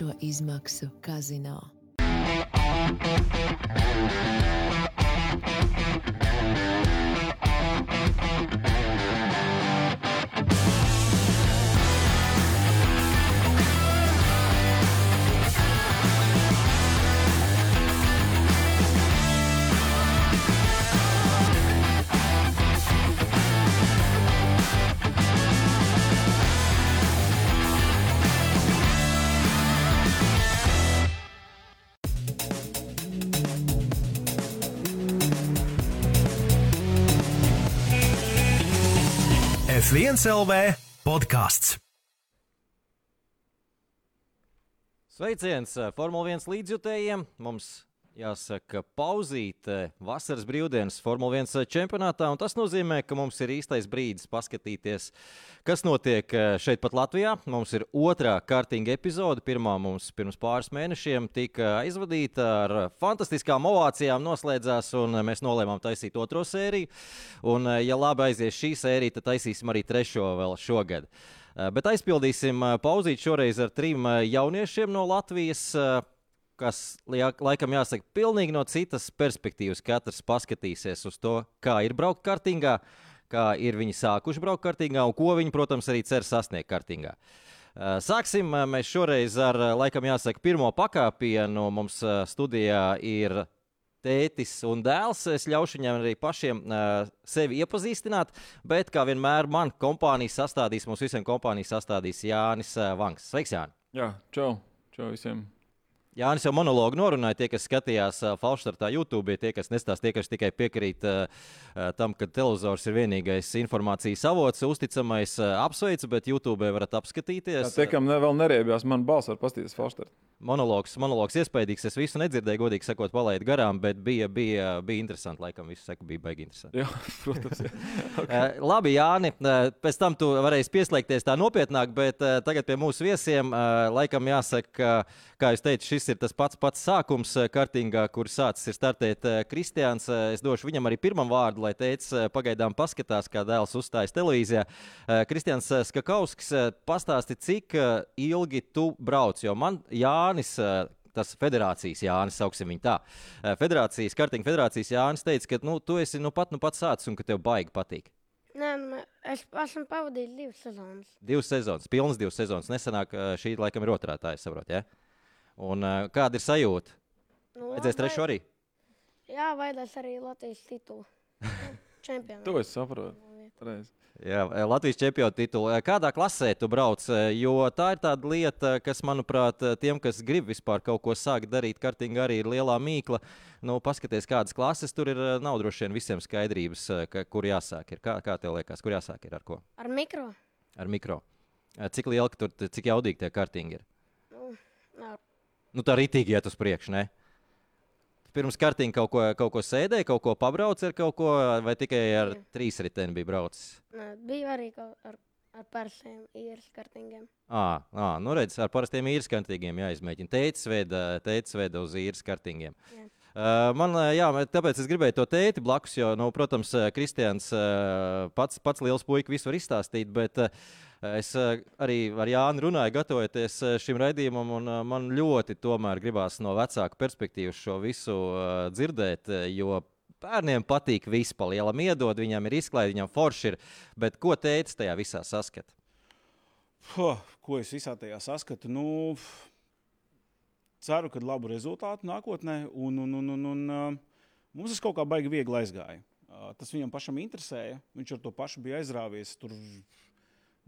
tiešo izmaksu kazino. F1 LV podkāsts. Sveiciens eh, Formule 1 līdzjutējiem! Mums jāsaka pauzīte vasaras brīvdienas Formule 1 čempionātā, un tas nozīmē, ka mums ir īstais brīdis paskatīties, kas notiek eh, šeit pat Latvijā. Mums ir otrā kārtīga epizode. Pirmā mums pirms pāris mēnešiem tika aizvadīta ar fantastiskām ovācijām, noslēdzās, un mēs nolēmām taisīt otro sēriju. Un, eh, ja labi aizies šī sērija, tad taisīsim arī trešo vēl šogad. Eh, Bet aizpildīsim pauzīt šoreiz ar trim jauniešiem no Latvijas kas laikam jāsaka pilnīgi no citas perspektīvas. Katrs paskatīsies uz to, kā ir braukt kartingā, kā ir viņi sākuši braukt kartingā un ko viņi, protams, arī cer sasniegt kartingā. Uh, Sāksim uh, mēs šoreiz ar, uh, laikam, jāsaka, pirmo pakāpienu. Mums studijā ir tētis un dēls. Es ļaušu viņiem arī pašiem uh, sevi iepazīstināt, bet, kā vienmēr, man kompānijas sastādīs, mums visiem kompānijas sastādīs Jānis Vanks. Sveiks, Jānis! Jā, čau, čau visiem. Jānis jau monologu norunāja. Tie, kas skatījās Falšstartā YouTube, tie, kas nestāsta, tie, kas tikai piekrīt uh, tam, ka televizors ir vienīgais informācijas avots, uzticamais, uh, apsveicu, bet YouTube varat apskatīties. tie, kam ne, vēl neriebjās, man balss var pastīties Falštart. Monologs, monologs iespaidīgs. Es visu nedzirdēju, godīgi sakot, palaidu garām, bet bija, bija, bija interesanti. Laikam, viss saka, bija baigi interesanti. Jā, protams. Jā. Uh, labi, Jāni, pēc tam tu varēsi pieslēgties tā nopietnāk, bet tagad pie mūsu viesiem laikam jāsaka, ka, kā jūs teicat, šis ir tas pats pats sākums uh, kartingā, kur sācis ir startēt uh, Kristians. Uh, es došu viņam arī pirmam vārdu, lai teicis, uh, pagaidām paskatās, kā dēls uzstājas televīzijā. Kristians Skakauskis, pastāsti, cik ilgi tu brauc, jo man Jānis. Tas federācijas Jānis, sauksim viņu tā. Federācijas, kartiņa federācijas Jānis teica, ka nu, tu esi nu pat, nu pat sācis un ka tev baigi patīk. Nē, es esmu pavadījis divas sezonas. Divas sezonas, pilnas divas sezonas. Nesenāk, šī laikam ir otrā, tā es saprotu. Ja? Un, ā, kāda ir sajūta? Nu, Redzēs labi, trešo arī. Jā, vajadzēs arī Latvijas titulu. Čempionu. To es saprotu. Reiz. Jā, ā, Latvijas čempionu titulu. Ā, Kādā klasē tu brauc? Jo tā ir tāda lieta, kas, manuprāt, tiem, kas grib vispār kaut ko sākt darīt, kartingā arī ir lielā mīkla. Nu, paskaties, kādas klases tur ir. Nav droši vien visiem skaidrības, ka, kur jāsāk. Ir. Kā, kā tev liekas, kur jāsāk ir ar ko? Ar mikro. Ar mikro. Cik liela, tur, cik jaudīgi tie kartingi ir? Nu, ar, Nu, tā rītīgi iet uz priekšu. Ne? Pirms kārtīgi kaut ko, kaut ko sēdēja, kaut ko pabrauca ar kaut ko, vai tikai ar Jā. trīs riteni bija braucis. nē, bija arī kaut ar, ar parastiem īres kartingiem. À, à, nu redz, ar parastiem īres kartīgiem jāizmēģina. Tētis veda, tētis veda uz īres kartīgiem. Jā. Uh, man, ā, jā, tāpēc es gribēju to tēti blakus, jo, nu, protams, ā, Kristians pats, pats liels puika visu var izstāstīt, bet es arī ar Jānu runāju, gatavojoties šim raidījumam, un man ļoti tomēr gribās no vecāka perspektīvas šo visu dzirdēt, jo bērniem patīk viss pa lielam iedod, viņam ir izklaide, viņam forši ir, bet ko tētis tajā visā saskata? Ko es visā tajā saskatu? Nu, ceru, ka labu rezultātu nākotnē. Un, un, un, un, un, uh, mums tas kaut kā baigi viegli aizgāja. Uh, tas viņam pašam interesēja. Viņš ar to pašu bija aizrāvies. Tur,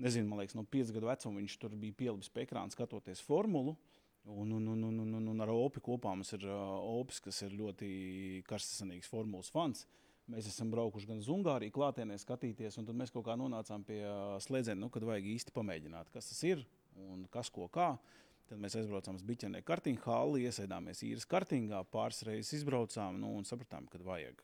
nezinu, man liekas, no 5 gadu vecuma viņš tur bija pielāgojis pie ekrāna, skatoties formulu. Un, un, un, un, un, un, ar Opi kopā mums ir uh, Opis, kas ir ļoti karstasanīgs formulas fans. Mēs esam braukuši gan uz Ungāriju, klātienē skatīties, un tad mēs kaut kā nonācām pie uh, slēdziena, nu, kad vajag īsti pamēģināt, kas tas ir un kas ko kā. Tad mēs aizbraucām uz Biķenē kartiņu hali, iesēdāmies īres kartingā, pāris reizes izbraucām nu, un sapratām, ka vajag.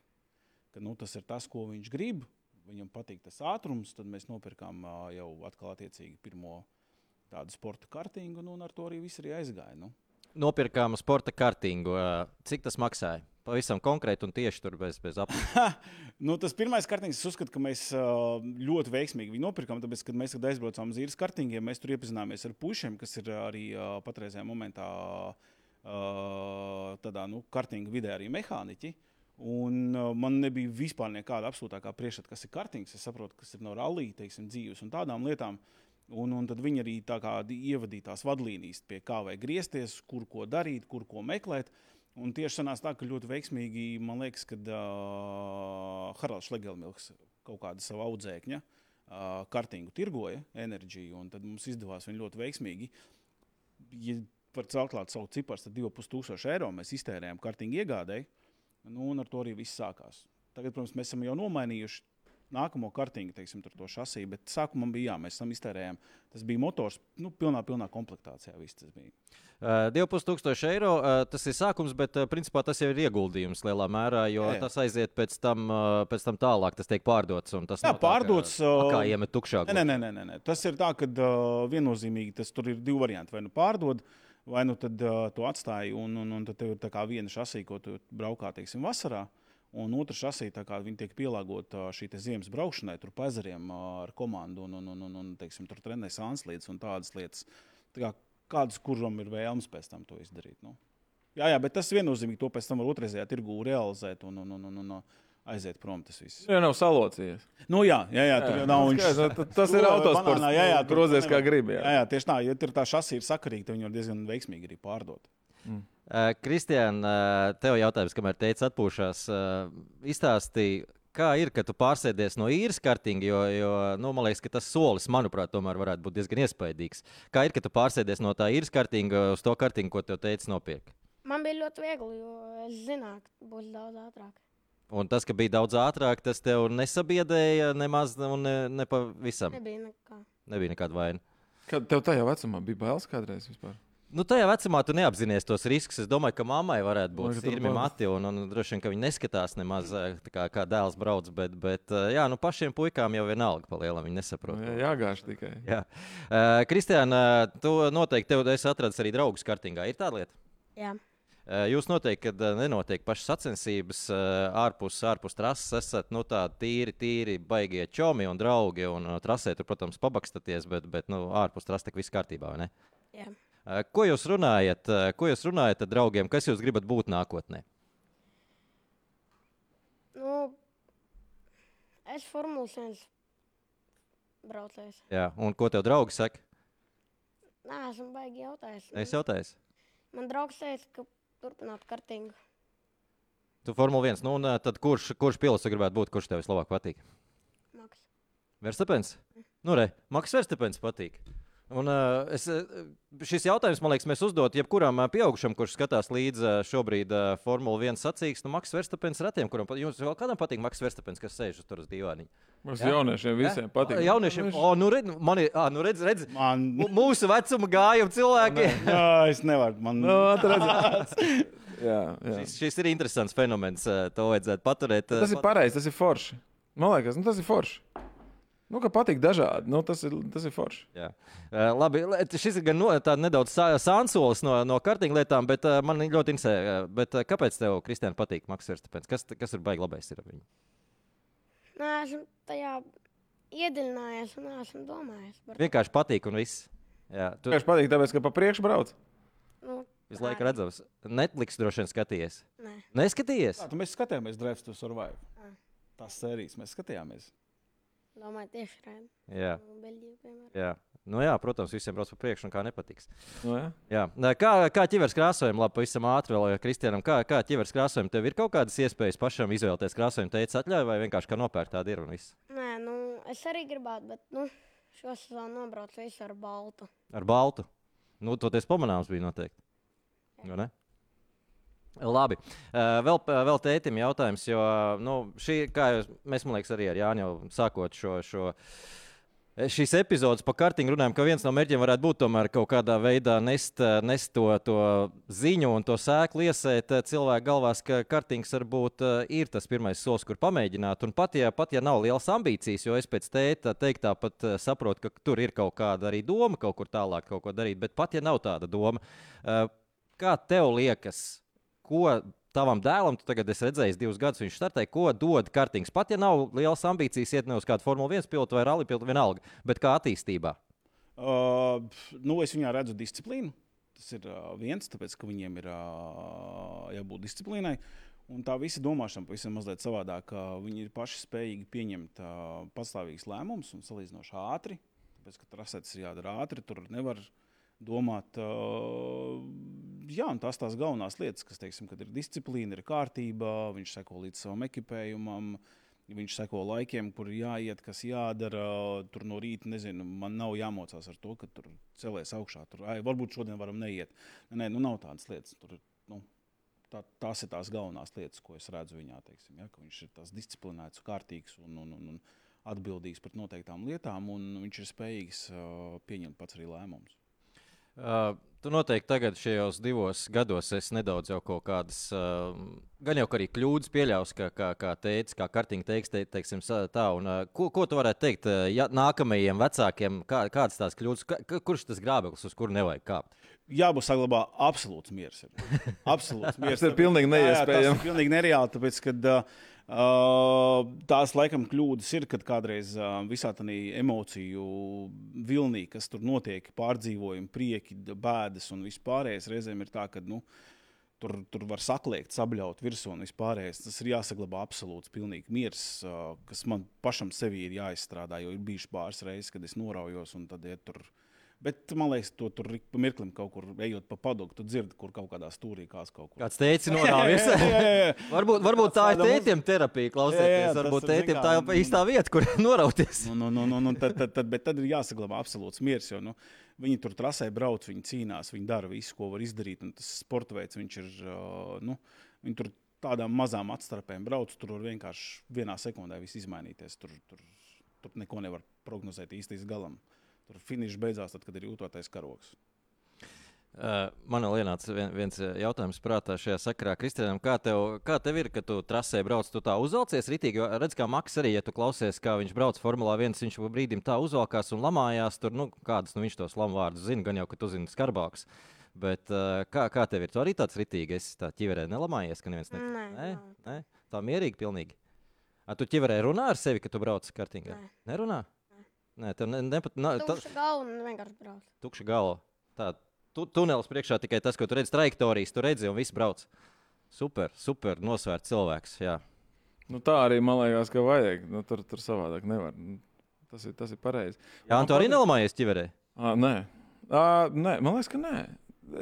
Ka, nu, tas ir tas, ko viņš grib. Viņam patīk tas ātrums, tad mēs nopirkām jau atkal attiecīgi pirmo tādu sporta kartīgu, nu, un ar to arī viss arī aizgāja. Nu. Nopirkām sporta kartīgu. Cik tas maksāja? Pavisam konkrēti un tieši tur bez, bez apziņas. Nu, tas pirmais kartings, es uzskatu, ka mēs uh, ļoti veiksmīgi viņu nopirkām. Tāpēc, kad mēs kad aizbraucām uz īres kartingiem, mēs tur iepazināmies ar pušiem, kas ir arī uh, patreizajā momentā uh, tādā nu, kartinga vidē arī mehāniķi. Un, uh, man nebija vispār nekāda absolūtākā priekšstata, kas ir kartings. Es saprotu, kas ir no rallija, teiksim, dzīves un tādām lietām. Un, un tad viņi arī ievadīja tās vadlīnijas, pie kā vajag griezties, kur ko darīt, kur ko meklēt. Un tieši sanāca tā, ka ļoti veiksmīgi, man liekas, kad uh, Haralds Šlegelmilks kaut kāda sava audzēkņa uh, kartingu tirgoja enerģiju, un tad mums izdevās viņu ļoti veiksmīgi. Ja var celklāt savu ciparu, tad 2500 eiro mēs iztērējām kartingu iegādēji, nu, un ar to arī viss sākās. Tagad, protams, mēs esam jau nomainījuši nākamo kartiņu, teiksim, tur to šasiju. Bet sākumā bija, jā, mēs tam iztērējām. Tas bija motors, nu, pilnā, pilnā komplektācijā. Viss tas bija. Uh, 2500 eiro uh, tas ir sākums, bet uh, principā tas jau ir ieguldījums lielā mērā, jo Jā, jā. tas aiziet pēc tam, uh, pēc tam tālāk, tas tiek pārdots. Tas Jā, nav tā, ka- pārdots, Kā iemet tukšā Nē, nē, nē, nē, nē. Tas ir tā, ka uh, viennozīmīgi tas tur ir divi varianti. Vai nu pārdod, vai nu tad uh, to atstāji, un, un, un tad tev ir tā kā viena šasija, ko tu braukā, teiksim, vasarā. Un otra šasija, tā kā viņi tiek pielāgota šī ziemas braukšanai, tur pa ezeriem uh, ar komandu, un, un, un, un, un teiksim, tur trenēs anslīdes un tādas lietas. Tā kā kāds, kuram ir vēlms pēc tam to izdarīt. Nu. Jā, jā, bet tas viennozīmīgi to pēc tam var otrreizējā tirgū realizēt un, un, un, un, un aiziet prom tas viss. Jā, nav salocījies. Nu, jā, jā, jā, tur jau nav. Viņš- skaidrs, nu, tas ir autosports, jā, jā, tur grozies kā gribi, jā. Jā, jā, tieši tā. Ja tur tā šasija ir sakarīga, tad viņi var diezgan veiksmīgi arī pārdot. Uh, Kristiāna, uh, tev jautājums, kamēr teica atpūšās, uh, izstāstīja, kā ir, ka tu pārsēdies no īres kartinga, jo, jo nu, man liekas, ka tas solis, manuprāt, tomēr varētu būt diezgan iespaidīgs. Kā ir, ka tu pārsēdies no tā īres kartinga uz to kartingu, ko tev teica nopirkt? Man bija ļoti viegli, jo es zināju, ka būs daudz ātrāk. Un tas, ka bija daudz ātrāk, tas tev nesabiedēja nemaz un ne, ne pavisam. Nebija nekā. Nebija nekāda vaina. Kad tev tajā vecumā bija bailes kādreiz vispār? Nu, tajā vecumā tu neapzinājies tos riskus. Es domāju, ka mammai varētu būt bail. mati, un, un droši vien, ka viņi neskatās nemaz eh, tā kā, kā dēls brauc. Bet, bet eh, jā, nu, pašiem puikām jau vienalga, pa lielam viņi nesaprot. Jā, jāgāž tikai. Jā. Uh, Kristiāna, tu noteikti tev esi atradis arī draugus kartingā. Ir tā lieta? Jā, Uh, Jūs noteikti, kad nenotiek pašas sacensības, uh, ārpus, ārpus trases, esat nu, tādi tīri, tīri baigie čomi un draugi. Un trasē tur, protams, pabakstaties, bet, bet nu, ārpus trases viss kārtībā. vai ne? jā. Uh, Ko jūs runājat? uh, Ko jūs runājat ar draugiem? Kas jūs gribat būt nākotnē? Nu, es Formulas 1 braucējs. Jā, un ko tev draugi saka? Nē, esmu baigi jautājis. Es jautāju, Man draugs teica, ka turpināt kartingu. tu Formule 1. Nu, un, uh, tad kurš, kurš pilots tu gribētu būt? Kurš tev vislabāk patīk? Maks. Verstapens? Nu, re, Maks Verstapens patīk. Un, uh, es, šis jautājums, man liekas, mēs uzdot jebkuram pieaugušam, kurš skatās līdzi uh, šobrīd uh, Formule 1 sacīksts. Nu, Maks Verstapens retiem, kuram jums vēl kādam patīk Maks Verstapens, kas sēž uz tur uz dīvāniņa. Mums Jā. jauniešiem visiem patīk. Jauniešiem, o, nu, redz, man ir, ā, nu, redz, redz, Man, mūsu vecuma gājuma cilvēki. jā, es nevaru. Man, Nu, atredz. jā, jā. Šis, šis ir interesants fenomens. To vajadzētu paturēt. Tas ir pareizi, tas ir forši. Man liekas, nu, tas ir forši. Nu, ka patīk dažādi. Nu, tas, ir, tas ir forši. Jā. Uh, labi, šis ir gan no, tā nedaudz sā- sānsolis no, no kartīņa lietām, bet uh, man ļoti interesē, uh, bet, uh, kāpēc tev, Kristiāna, patīk Maks Verstapens? Kas, kas ir baigi labais ar viņu? Nē, esmu tajā iedziļinājies un esmu domājis par Vienkārši patīk un viss. Jā, tu Tieši patīk, tāpēc, ka pa priekšu brauc. Nu, visu laiku redzams. Netflix droši vien skatījies. Nē, Neskatījies? Tā, tu mēs skatījāmies Drive to Survive. Ah. Tās sērijas mēs skatījāmies. Domāju, tieši redzu. Jā. Beļģiju, piemēram. Jā. Nu, jā, protams, visiem brauc pa priekšu, un kā nepatiks. Nu, jā. Jā. Kā, kā ķivers krāsojumi, labi, pavisam ātri vēl Kristianam, kā, kā ķivers krāsojumi, tev ir kaut kādas iespējas pašam izvēlēties krāsojumu, teica atļauj, vai vienkārši kā nopērkt tādu ir un viss. Nē, nu, es arī gribētu, bet nu, šo sezonu nobraucu visu ar baltu. Ar baltu. Nu, toties pamanāms bija noteikti. Vai ne? Labi. Uh, vēl, vēl tētim jautājums, jo nu, šī, kā jau mēs, man liekas, arī ar Jānu jau sākot šo. šo Šīs epizodes par kartiņu runājam, ka viens no mērķiem varētu būt tomēr kaut kādā veidā nest, eh, nest to, to ziņu un to sēklu iesēt eh, cilvēku galvās, ka kartiņš varbūt eh, ir tas pirmais solis, kur pamēģināt. Un pat ja, pat ja nav liels ambīcijas, jo es pēc tēta teiktā pat eh, saprotu, ka tur ir kaut kāda arī doma kaut kur tālāk kaut ko darīt, bet pat ja nav tāda doma, eh, kā tev liekas, ko tavam dēlam, tu tagad esi redzējis divus gadus, viņš startē, ko dod kartings. Pat ja nav lielas ambīcijas iet ne uz kādu Formule 1 pilotu vai rallija pilotu, vienalga, bet kā attīstībā. Uh, nu, es viņā redzu disciplīnu. Tas ir uh, viens, tāpēc, ka viņiem ir uh, jābūt disciplīnai. Un tā visa domāšana pavisam mazliet savādāk. Uh, viņi ir paši spējīgi pieņemt uh, pastāvīgus lēmumus un salīdzinoši ātri. Tāpēc, ka trasētas ir jādara ātri, tur nevar domāt. Jā, tās tās galvenās lietas, kas, teiksim, kad ir disciplīna, ir kārtība, viņš seko līdz savam ekipējumam. Viņš seko laikiem, kur jāiet, kas jādara. Tur no rīta, nezinu, man nav jāmocās ar to, ka tur celēs augšā. Tur, ai, varbūt šodien varam neiet. Nē, nu nav tādas lietas. Tur, nu, tā, tās ir tās galvenās lietas, ko es redzu viņā. Teiksim, ja, viņš ir tas disciplinēts, kārtīgs un, un, un, un atbildīgs par noteiktām lietām, un viņš ir spējīgs uh, pieņemt pats arī lēmumus. Uh, tu noteikti tagad šajos divos gados esi nedaudz jau kaut kādas, uh, gan jau arī kļūdas pieļaus, kā, kā, kā teica, kā kartiņa teiks, te, teiksim, tā. Un, uh, ko, ko tu varētu teikt uh, ja, nākamajiem vecākiem, kā, kādas tās kļūdas, ka, ka- kurš tas grābeklis, uz kuru nevajag kāpt? Jābūt saglabā absolūts miers. Absolūts miers. Tas ir pilnīgi Jā, jā, neiespējami. Tas ir pilnīgi nereāli, tāpēc, ka uh, tās laikam kļūdas ir, kad kādreiz uh, visā tā emociju vilnī, kas tur notiek, pārdzīvojumi, prieki, bēdas un vispārējais, reizēm ir tā, ka nu, tur, tur var sakliekt, sabļaut virsū un vispārējais. Tas ir jāsaglabā absolūts, pilnīgi miers, uh, kas man pašam sevī ir jāizstrādā, jo ir bijuši pāris reizes, kad es noraujos un tad iet tur. Bet man liekas, to tur mirklim kaut kur ejot pa padogu, tu dzirdi, kur kaut kādā stūrī kāds kaut kur. Kāds teica, jā, jā. varbūt, varbūt tā ir tētim terapija, klausieties. Varbūt tētim tā ir nu, īstā vieta, kur norauties. Nu, nu, nu, nu, nu, tad, tad, tad, bet tad ir jāsaglabā absolūts miers. Jo, nu, viņi tur trasē brauc, viņi cīnās, viņi dara visu, ko var izdarīt. un Tas sporta veids, viņš ir. Nu, viņi tur tādām mazām atstarpēm brauc, tur var vienkārši vienā sekundē viss izmainīties. Tur, tur, tur neko nevar prognozēt īsti līdz galam. Tur finišs beidzās, tad, kad ir jūtotais karoks. Uh, man vēl ienāca vien, viens jautājums prātā šajā sakarā. Kristianam, kā tev, kā tev ir, kad tu trasē brauc, tu tā uzvelcies rītīgi? Redz, kā Maks arī, ja tu klausies, kā viņš brauc Formulā 1, viņš pa brīdim tā uzvalkās un lamājās tur, nu, kādas nu, viņš tos lamu vārdus zina, gan jau, ka tu zini skarbāks. Bet uh, kā, kā tev ir? Tu arī tāds rītīgi, es tā ķiverē nelamājies, ka neviens Nē, nē, nav. nē, tā mierīgi pilnīgi. A, tu ķiverē runā ar sevi, ka tu brauc kartingā? Nē. Nerunā? Nē, tev ne, ne, ne, tā, Tukša galva un vienkārši brauc. tukša galva. Tā tu, tunelis priekšā tikai tas, ko tu redzi, trajektorijas, tu redzi, un viss brauc. Super, super, nosvērts cilvēks. Jā. Nu, tā arī man liekas, ka vajag. Nu, tur, tur savādāk nevar. Nu, Tas ir, tas ir pareizi. Jā, un tu arī nelamājies ķiverē. À, nē. À, nē, man liekas, ka nē.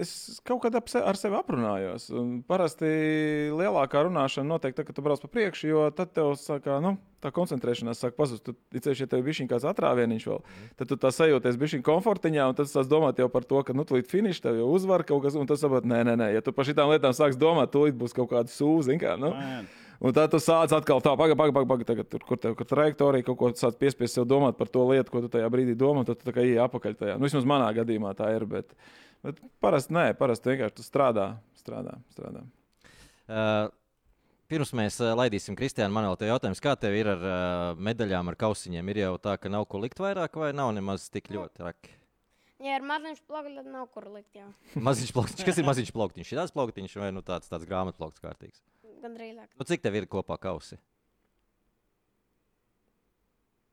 Es kaut kādā ar sevi aprunājos. Un Parasti lielākā runāšana notiek tad, kad tu brauc pa priekšu, jo tad tev sākā, nu, tā koncentrēšanās sāk pazust. Tu, Ceļš, ja tev ir bijis kāds atrāvieniņš vēl, tad tu tā sajūties bijis komfortiņā, un tad sāc domāt jau par to, ka, nu, tūlīt finišs tev jau uzvar kaut kas, un tas saprot, nē, nē, nē, ja tu par šitām lietām sāks domāt, tūlīt būs kaut kāda sūza. Kā, nu? Man. Un tad tu sāc atkal tā, pagaidi, pagaidi, pagaidi, paga, tagad tur, kur tev ir trajektorija, kaut ko sāc piespiest sev domāt par to lietu, ko tu tajā brīdī domā, tad tu tā kā ieej apakaļ tajā. Nu, vismaz manā gadījumā tā ir, bet, bet parasti nē, parasti vienkārši tu strādā, strādā, strādā. Uh, pirms mēs uh, laidīsim Kristiānu, man vēl te jautājums, kā tev ir ar uh, medaļām, ar kausiņiem? Ir jau tā, ka nav ko likt vairāk, vai nav nemaz tik ļoti traki? Ja ir maziņš plakāts, tad nav kur likt. Jā. Maziņš plauktiņš, kas ir maziņš plauktiņš? Ir tāds plauktiņš vai nu, tāds, tāds grāmatplaukts kārtīgs? Gan drīzāk. Nu, cik tev ir kopā kausi?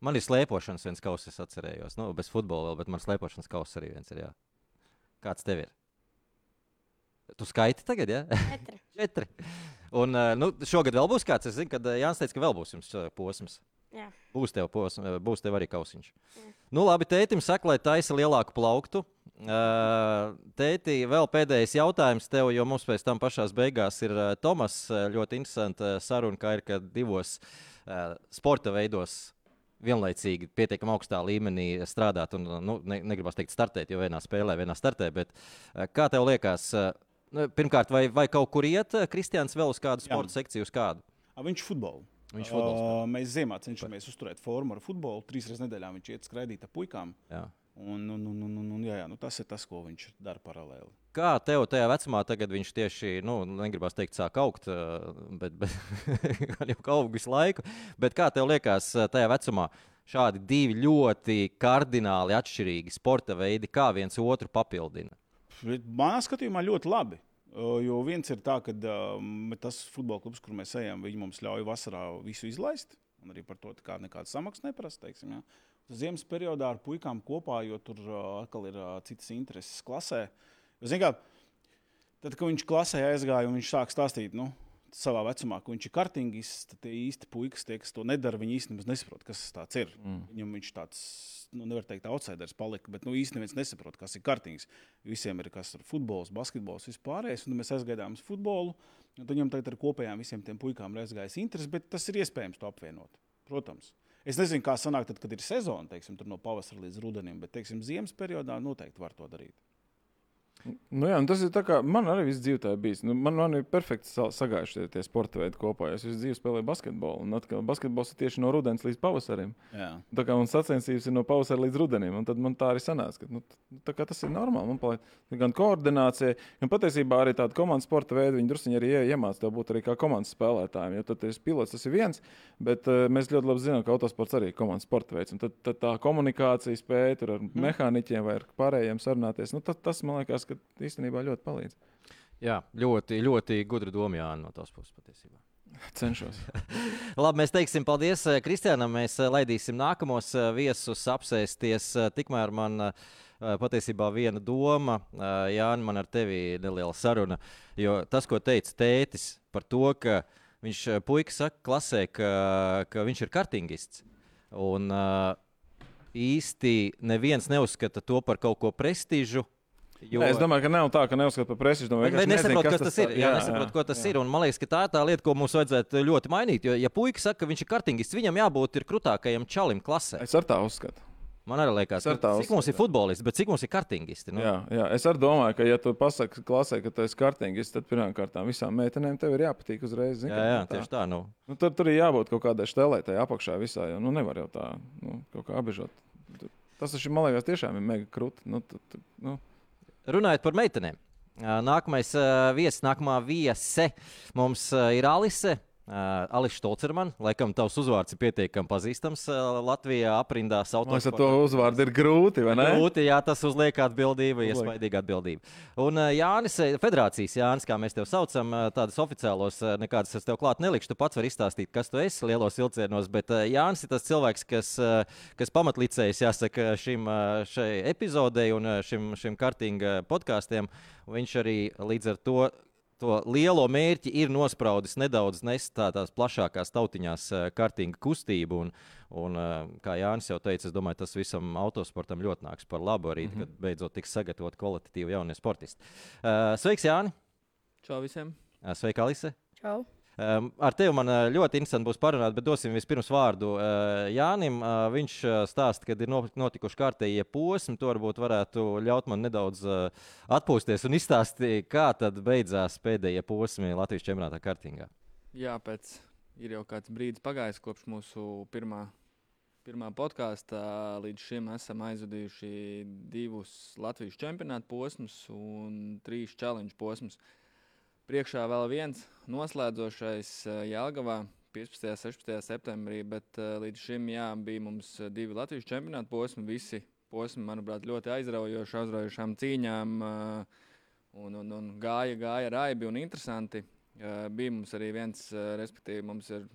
Man ir slēpošanas viens kauss, es atcerējos. Nu, bez futbola vēl, bet man slēpošanas kauss arī viens ir. Jā. Kāds tev ir? Tu skaiti tagad, jā? Ja? Četri. Četri. Un uh, nu, šogad vēl būs kāds. Es zinu, ka uh, Jānis teica, ka vēl būs jums uh, posms. Jā. Būs tev, pos, uh, būs tev arī kausiņš. Nu, labi, tētim saka, lai taisa lielāku plauktu. Uh, tēti, vēl pēdējais jautājums tev, jo mums pēc tam pašās beigās ir uh, Tomas. Ļoti interesanta saruna, kā ir, ka divos sporta veidos vienlaicīgi pietiekami augstā līmenī strādāt. Un, nu, ne, negribas teikt, startēt, jo vienā spēlē, vienā startē. Bet, kā tev liekas, nu, pirmkārt, vai, vai kaut kur iet Kristians vēl uz kādu Jā. sporta sekciju, uz kādu? A, Viņš futbolu. Viņš futbolu spēlē. Uh, mēs ziemā cenšamies uzturēt formu ar futbolu. Trīs reizes nedēļā viņš iet skraidīt ar puikām. Jā. Un, un, un, un, un, jā, jā, nu tas ir tas, ko viņš dara paralēli. Kā tev tajā vecumā tagad viņš tieši, nu, negribas teikt, sāk augt, bet, bet jau aug visu laiku. Bet kā tev liekas, tajā vecumā šādi divi ļoti kardināli atšķirīgi sporta veidi, kā viens otru papildina? Manā skatījumā ļoti labi. Uh, Jo viens ir tā, ka uh, tas futbola klubs, kur mēs ejam, viņi mums ļauj vasarā visu izlaist. Un arī par to kā nekāda samaksa neprasa. Teiksim, ja. Ziemas periodā ar puikām kopā, jo tur uh, atkal ir uh, citas intereses klasē. Jo, kā, tad, kad viņš klasē aizgāja un viņš sāk stāstīt, nu, savā vecumā, ka viņš ir kartingis, tad tie īsti puikas, tie, kas to nedara, viņi īstenībā nesaprot, kas tas ir. Mm. Viņam viņš tāds, nu, nevar teikt, outsiders palika, bet nu, īstenībā neviens nesaprot, kas ir kartings. Visiem ir kas ir futbols, basketbols, vispārējais. Un mēs aizgājām uz futbolu. un Viņam tagad ar kopējām visiem tiem puikām ir aizgājis interesi, bet tas ir iespējams to apvienot. Protams. Es nezinu, kā sanāk, tad, kad ir sezona, teiksim, no pavasara līdz rudenim, bet, teiksim, ziemas periodā noteikti var to darīt. Nu, jā, un tas ir tā kā man arī viss dzīvē ir bijis. Nu, man, man ir perfekti sa- sagājuši tie, tie sporta veidi kopā. Es visu dzīvi spēlēju basketbolu. Un atkal, basketbols ir tieši no rudens līdz pavasarim. Jā. Tā kā man sacensības ir no pavasara līdz rudenim. un Tad man tā arī sanāca. Ka, nu, tā kā tas ir normāli. Man paliek gan koordinācija, gan patiesībā arī tāda komandas sporta veida. Viņi druskuļi arī ie- iemācīja tev būt arī kā komandas spēlētājiem. Jo tad tas pilots tas ir viens, bet uh, mēs ļoti labi zinām, ka autosports arī ir komandas sporta veids. Un Tad, tad tā komunikācija spēja ar mm. mehāniķiem vai ar pārējiem sarunāties. Nu, tad, tas man liekas, ka īstenībā ļoti palīdz. Jā, ļoti, ļoti gudra doma Jānis no tās puses patiesībā. Cenšos. Labi, mēs teiksim paldies eh, Kristiānam. Mēs eh, laidīsim nākamos eh, viesus apsēsties. Tikmēr man patiesībā viena doma, Jānis, man ar tevi neliela saruna. Jo tas, ko teica tētis par to, ka viņš puika saka klasē, ka, ka viņš ir kartingists. Un īsti neviens neuzskata to par kaut ko prestižu. Jo... Nē, es domāju, ka nav tā, ka neuzskata par prestižu. Vai, vai nezinu, nesaprot, kas tas ir? Jā, jā, nesaprot, ko tas jā. ir. Un man liekas, ka tā ir tā lieta, ko mums vajadzētu ļoti mainīt. Jo, ja puika saka, ka viņš ir kartingists, viņam jābūt ir krūtākajam čalim klasē. Es ar tā uzskatu. Man arī liekas, ar ka cik mums ir uzskatu. futbolisti, bet cik mums ir kartingisti. Nu? Jā, jā, es arī domāju, ka, ja tu pasaki klasē, ka tu esi kārtīgs, tad pirmkārt visām meitenēm tev ir jāpatīk uzreiz. zini, jā, jā tā. tieši tā. Nu. Nu, tur, tur ir jābūt kaut kādai stelētai apakšā visā. Jo, nu, nevar jau tā nu, kaut kā apbežot. Tas taču, man liekas, tiešām ir mega krūti. Nu, tu, tu, nu. Runājot par meitenēm. Nākamais viesis, nākamā viese mums ir Alise. Uh, Alis Stolcerman, laikam tavs uzvārds ir pietiekami pazīstams uh, Latvijā aprindās Man liekas, ar to uzvārdu ir grūti, vai ne? Grūti, jā, tas uzliek atbildību, iespaidīga atbildība. Un uh, Jānis, eh, federācijas Jānis, kā mēs tevi saucam, uh, tādas oficiālos, uh, nekādas es tev klāt nelikšu. Tu pats vari izstāstīt, kas tu esi lielos vilcienos, bet uh, Jānis ir tas cilvēks, kas, uh, kas pamatlicējis, jāsaka, šim uh, šai epizodei un uh, šim, šim kartinga podkāstiem. Viņš arī līdz ar to to lielo mērķi ir nospraudis nedaudz nest tā- tās plašākās tautiņās eh, kartinga kustību. Un, un, eh, kā Jānis jau teica, es domāju, tas visam autosportam ļoti nāks par labu arī, mm -hmm. kad beidzot tiks sagatavot kvalitatīvi jaunie sportisti. Uh, sveiks, Jāni! Čau visiem! Sveika, Alise! Čau. Um, ar tevi man ā, ļoti interesanti būs parunāt, bet dosim vispirms vārdu uh, Jānim. Uh, viņš uh, stāsta, ka ir no- notikuši kārtējie posmi. To varbūt varētu ļaut man nedaudz uh, atpūsties un izstāstīt, kā tad beidzās pēdējie posmi Latvijas čempionātā kartingā. Jā, pēc ir jau kāds brīdis pagājis kopš mūsu pirmā, pirmā podkāstā. Līdz šim esam aizvadījuši divus Latvijas čempionāta posmus un trīs challenge posmus. Priekšā vēl viens noslēdzošais Jālgavā 15. un 16. septembrī, bet eh, līdz šim jā, bija mums eh, divi Latvijas čempionāta posmi. Visi posmi, manuprāt, ļoti aizraujoši, aizraujošām cīņām. eh, Un, un, un gāja, gāja raibi un interesanti. Uh, bija mums arī viens, uh, respektīvi, mums ir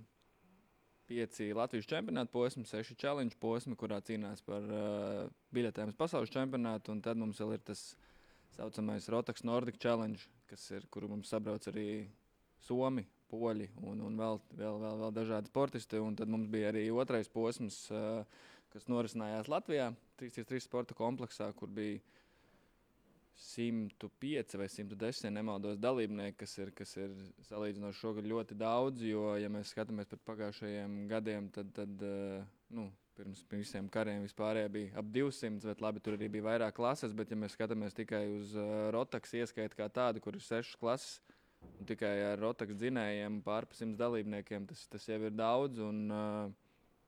pieci Latvijas čempionāta posmi, seši challenge posmi, kurā cīnās par uh, biļetēm uz pasaules čempionātu. Un tad mums vēl ir tas saucamais Rotax Nordic Challenge, kas ir, kuru mums sabrauc arī Somi, Poļi un, un vēl, vēl, vēl, vēl dažādi sportisti. Un tad mums bija arī otrais posms, uh, kas norisinājās Latvijā, 3x3 sporta kompleksā, kur bija 105 vai 110 nemaldos dalībnieki, kas ir, kas ir salīdzinoši šogad ļoti daudz. Jo, ja mēs skatāmies par pagājušajiem gadiem, tad, tad eh, nu, pirms visiem kariem vispār bija ap 200, bet labi, tur arī bija vairāk klases. Bet, ja mēs skatāmies tikai uz uh, Rotax ieskaitu kā tādu, kur ir sešas klases, un tikai ar Rotax dzinējiem pār pa simts dalībniekiem, tas, tas jau ir daudz. Un, uh,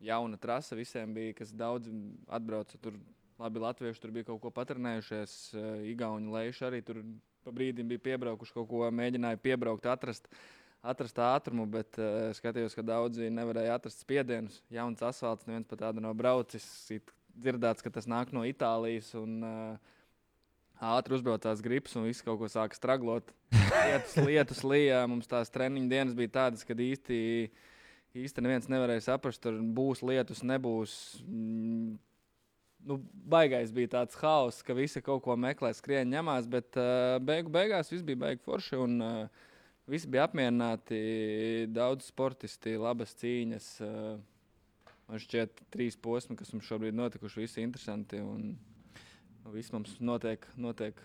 jauna trase visiem bija, kas daudz atbrauca tur. Labi, Latvieši tur bija kaut ko patrenējušies. Uh, Igauni lejuši arī tur pa brīdim bija piebraukuši kaut ko, mēģināja piebraukt, atrast, atrast ātrumu, bet uh, skatījos, ka daudzi nevarēja atrast spiedienus. Jauns asfalts, neviens pat tādu nav braucis. Dzirdēts, ka tas nāk no Itālijas. Un, uh, ātri uzbraucās gripas un viss kaut ko sāka straglot. Lietus, lietus lijā. Mums tās treniņu dienas bija tādas, kad īsti, īsti neviens nevarēja saprast, tur būs lietus, nebūs. Mm, Nu, baigais bija tāds haoss, ka visi kaut ko meklē, skrien, ņemās, bet uh, beigu beigās viss bija baigi forši. Un, uh, visi bija apmierināti, daudz sportisti, labas cīņas. Uh, man šķiet, trīs posmi, kas mums šobrīd notikuši, visi interesanti. Un, viss mums notiek, notiek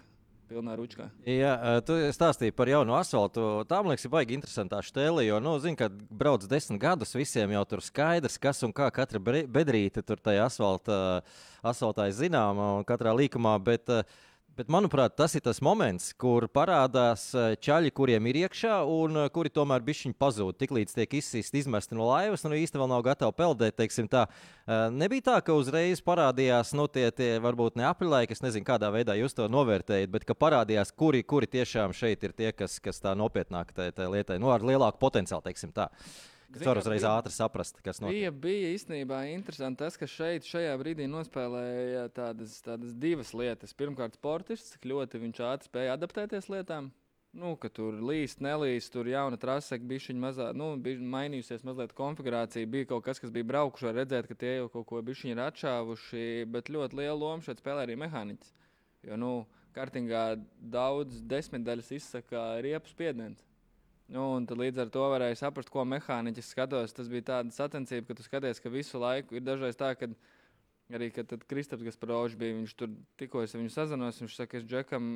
pilnā ručkā. Jā, ā, tu stāstīji par jaunu asfaltu. Tā man liekas, ir baigi interesantā stēle. Jo, nu, zini, kad brauc desmit gadus, visiem jau tur skaidrs, kas un kā katra bedrīte tur tajā asfaltā, asfaltā ir zināma un katrā līkumā. Bet, ā, Bet, manuprāt, tas ir tas moments, kur parādās ķaļi, kuriem ir iekšā, un ā, kuri tomēr bišķiņi pazūd. Tiklīdz tiek izsīsti, izmesti no laivas, un īstenībā vēl nav gatavi peldēt. Tā. Ā, Nebija tā, ka uzreiz parādījās nu, tie, tie varbūt ne apļaiki, es nezinu, kādā veidā jūs to novērtējat, bet ka parādījās, kuri, kuri tiešām šeit ir tie, kas, kas tā nopietnāk tai, tai lietai, nu, ar lielāku potenciālu, teiksim tā. Kas Zini, var uzreiz bija- ātri saprast, kas notiek. Bija, bija īstenībā interesanti tas, ka šeit, šajā brīdī nospēlēja tādas, tādas divas lietas. Pirmkārt, sportists, cik ļoti viņš ātri spēja adaptēties lietām. Nu, ka tur līst, nelīst, tur jauna trase, bija viņa mazā, nu, bija mainījusies mazliet konfigurācija. Bija kaut kas, kas bija braukuši, redzēt, ka tie jau kaut ko bišķiņi ir atšāvuši, bet ļoti lielu lomu šeit spēlē arī mehāniķis. Jo, nu, kartingā daudz desmitdaļas izsaka riepu spiediens. Nu, un tad līdz ar to varēja saprast, ko mehāniķis skatos. Tas bija tāds sacensība, ka tu skaties, ka visu laiku ir dažreiz tā, ka arī kad Kristaps Gasparovičs bija, viņš tur tikko es viņu sazinos, viņš saka, es Džekam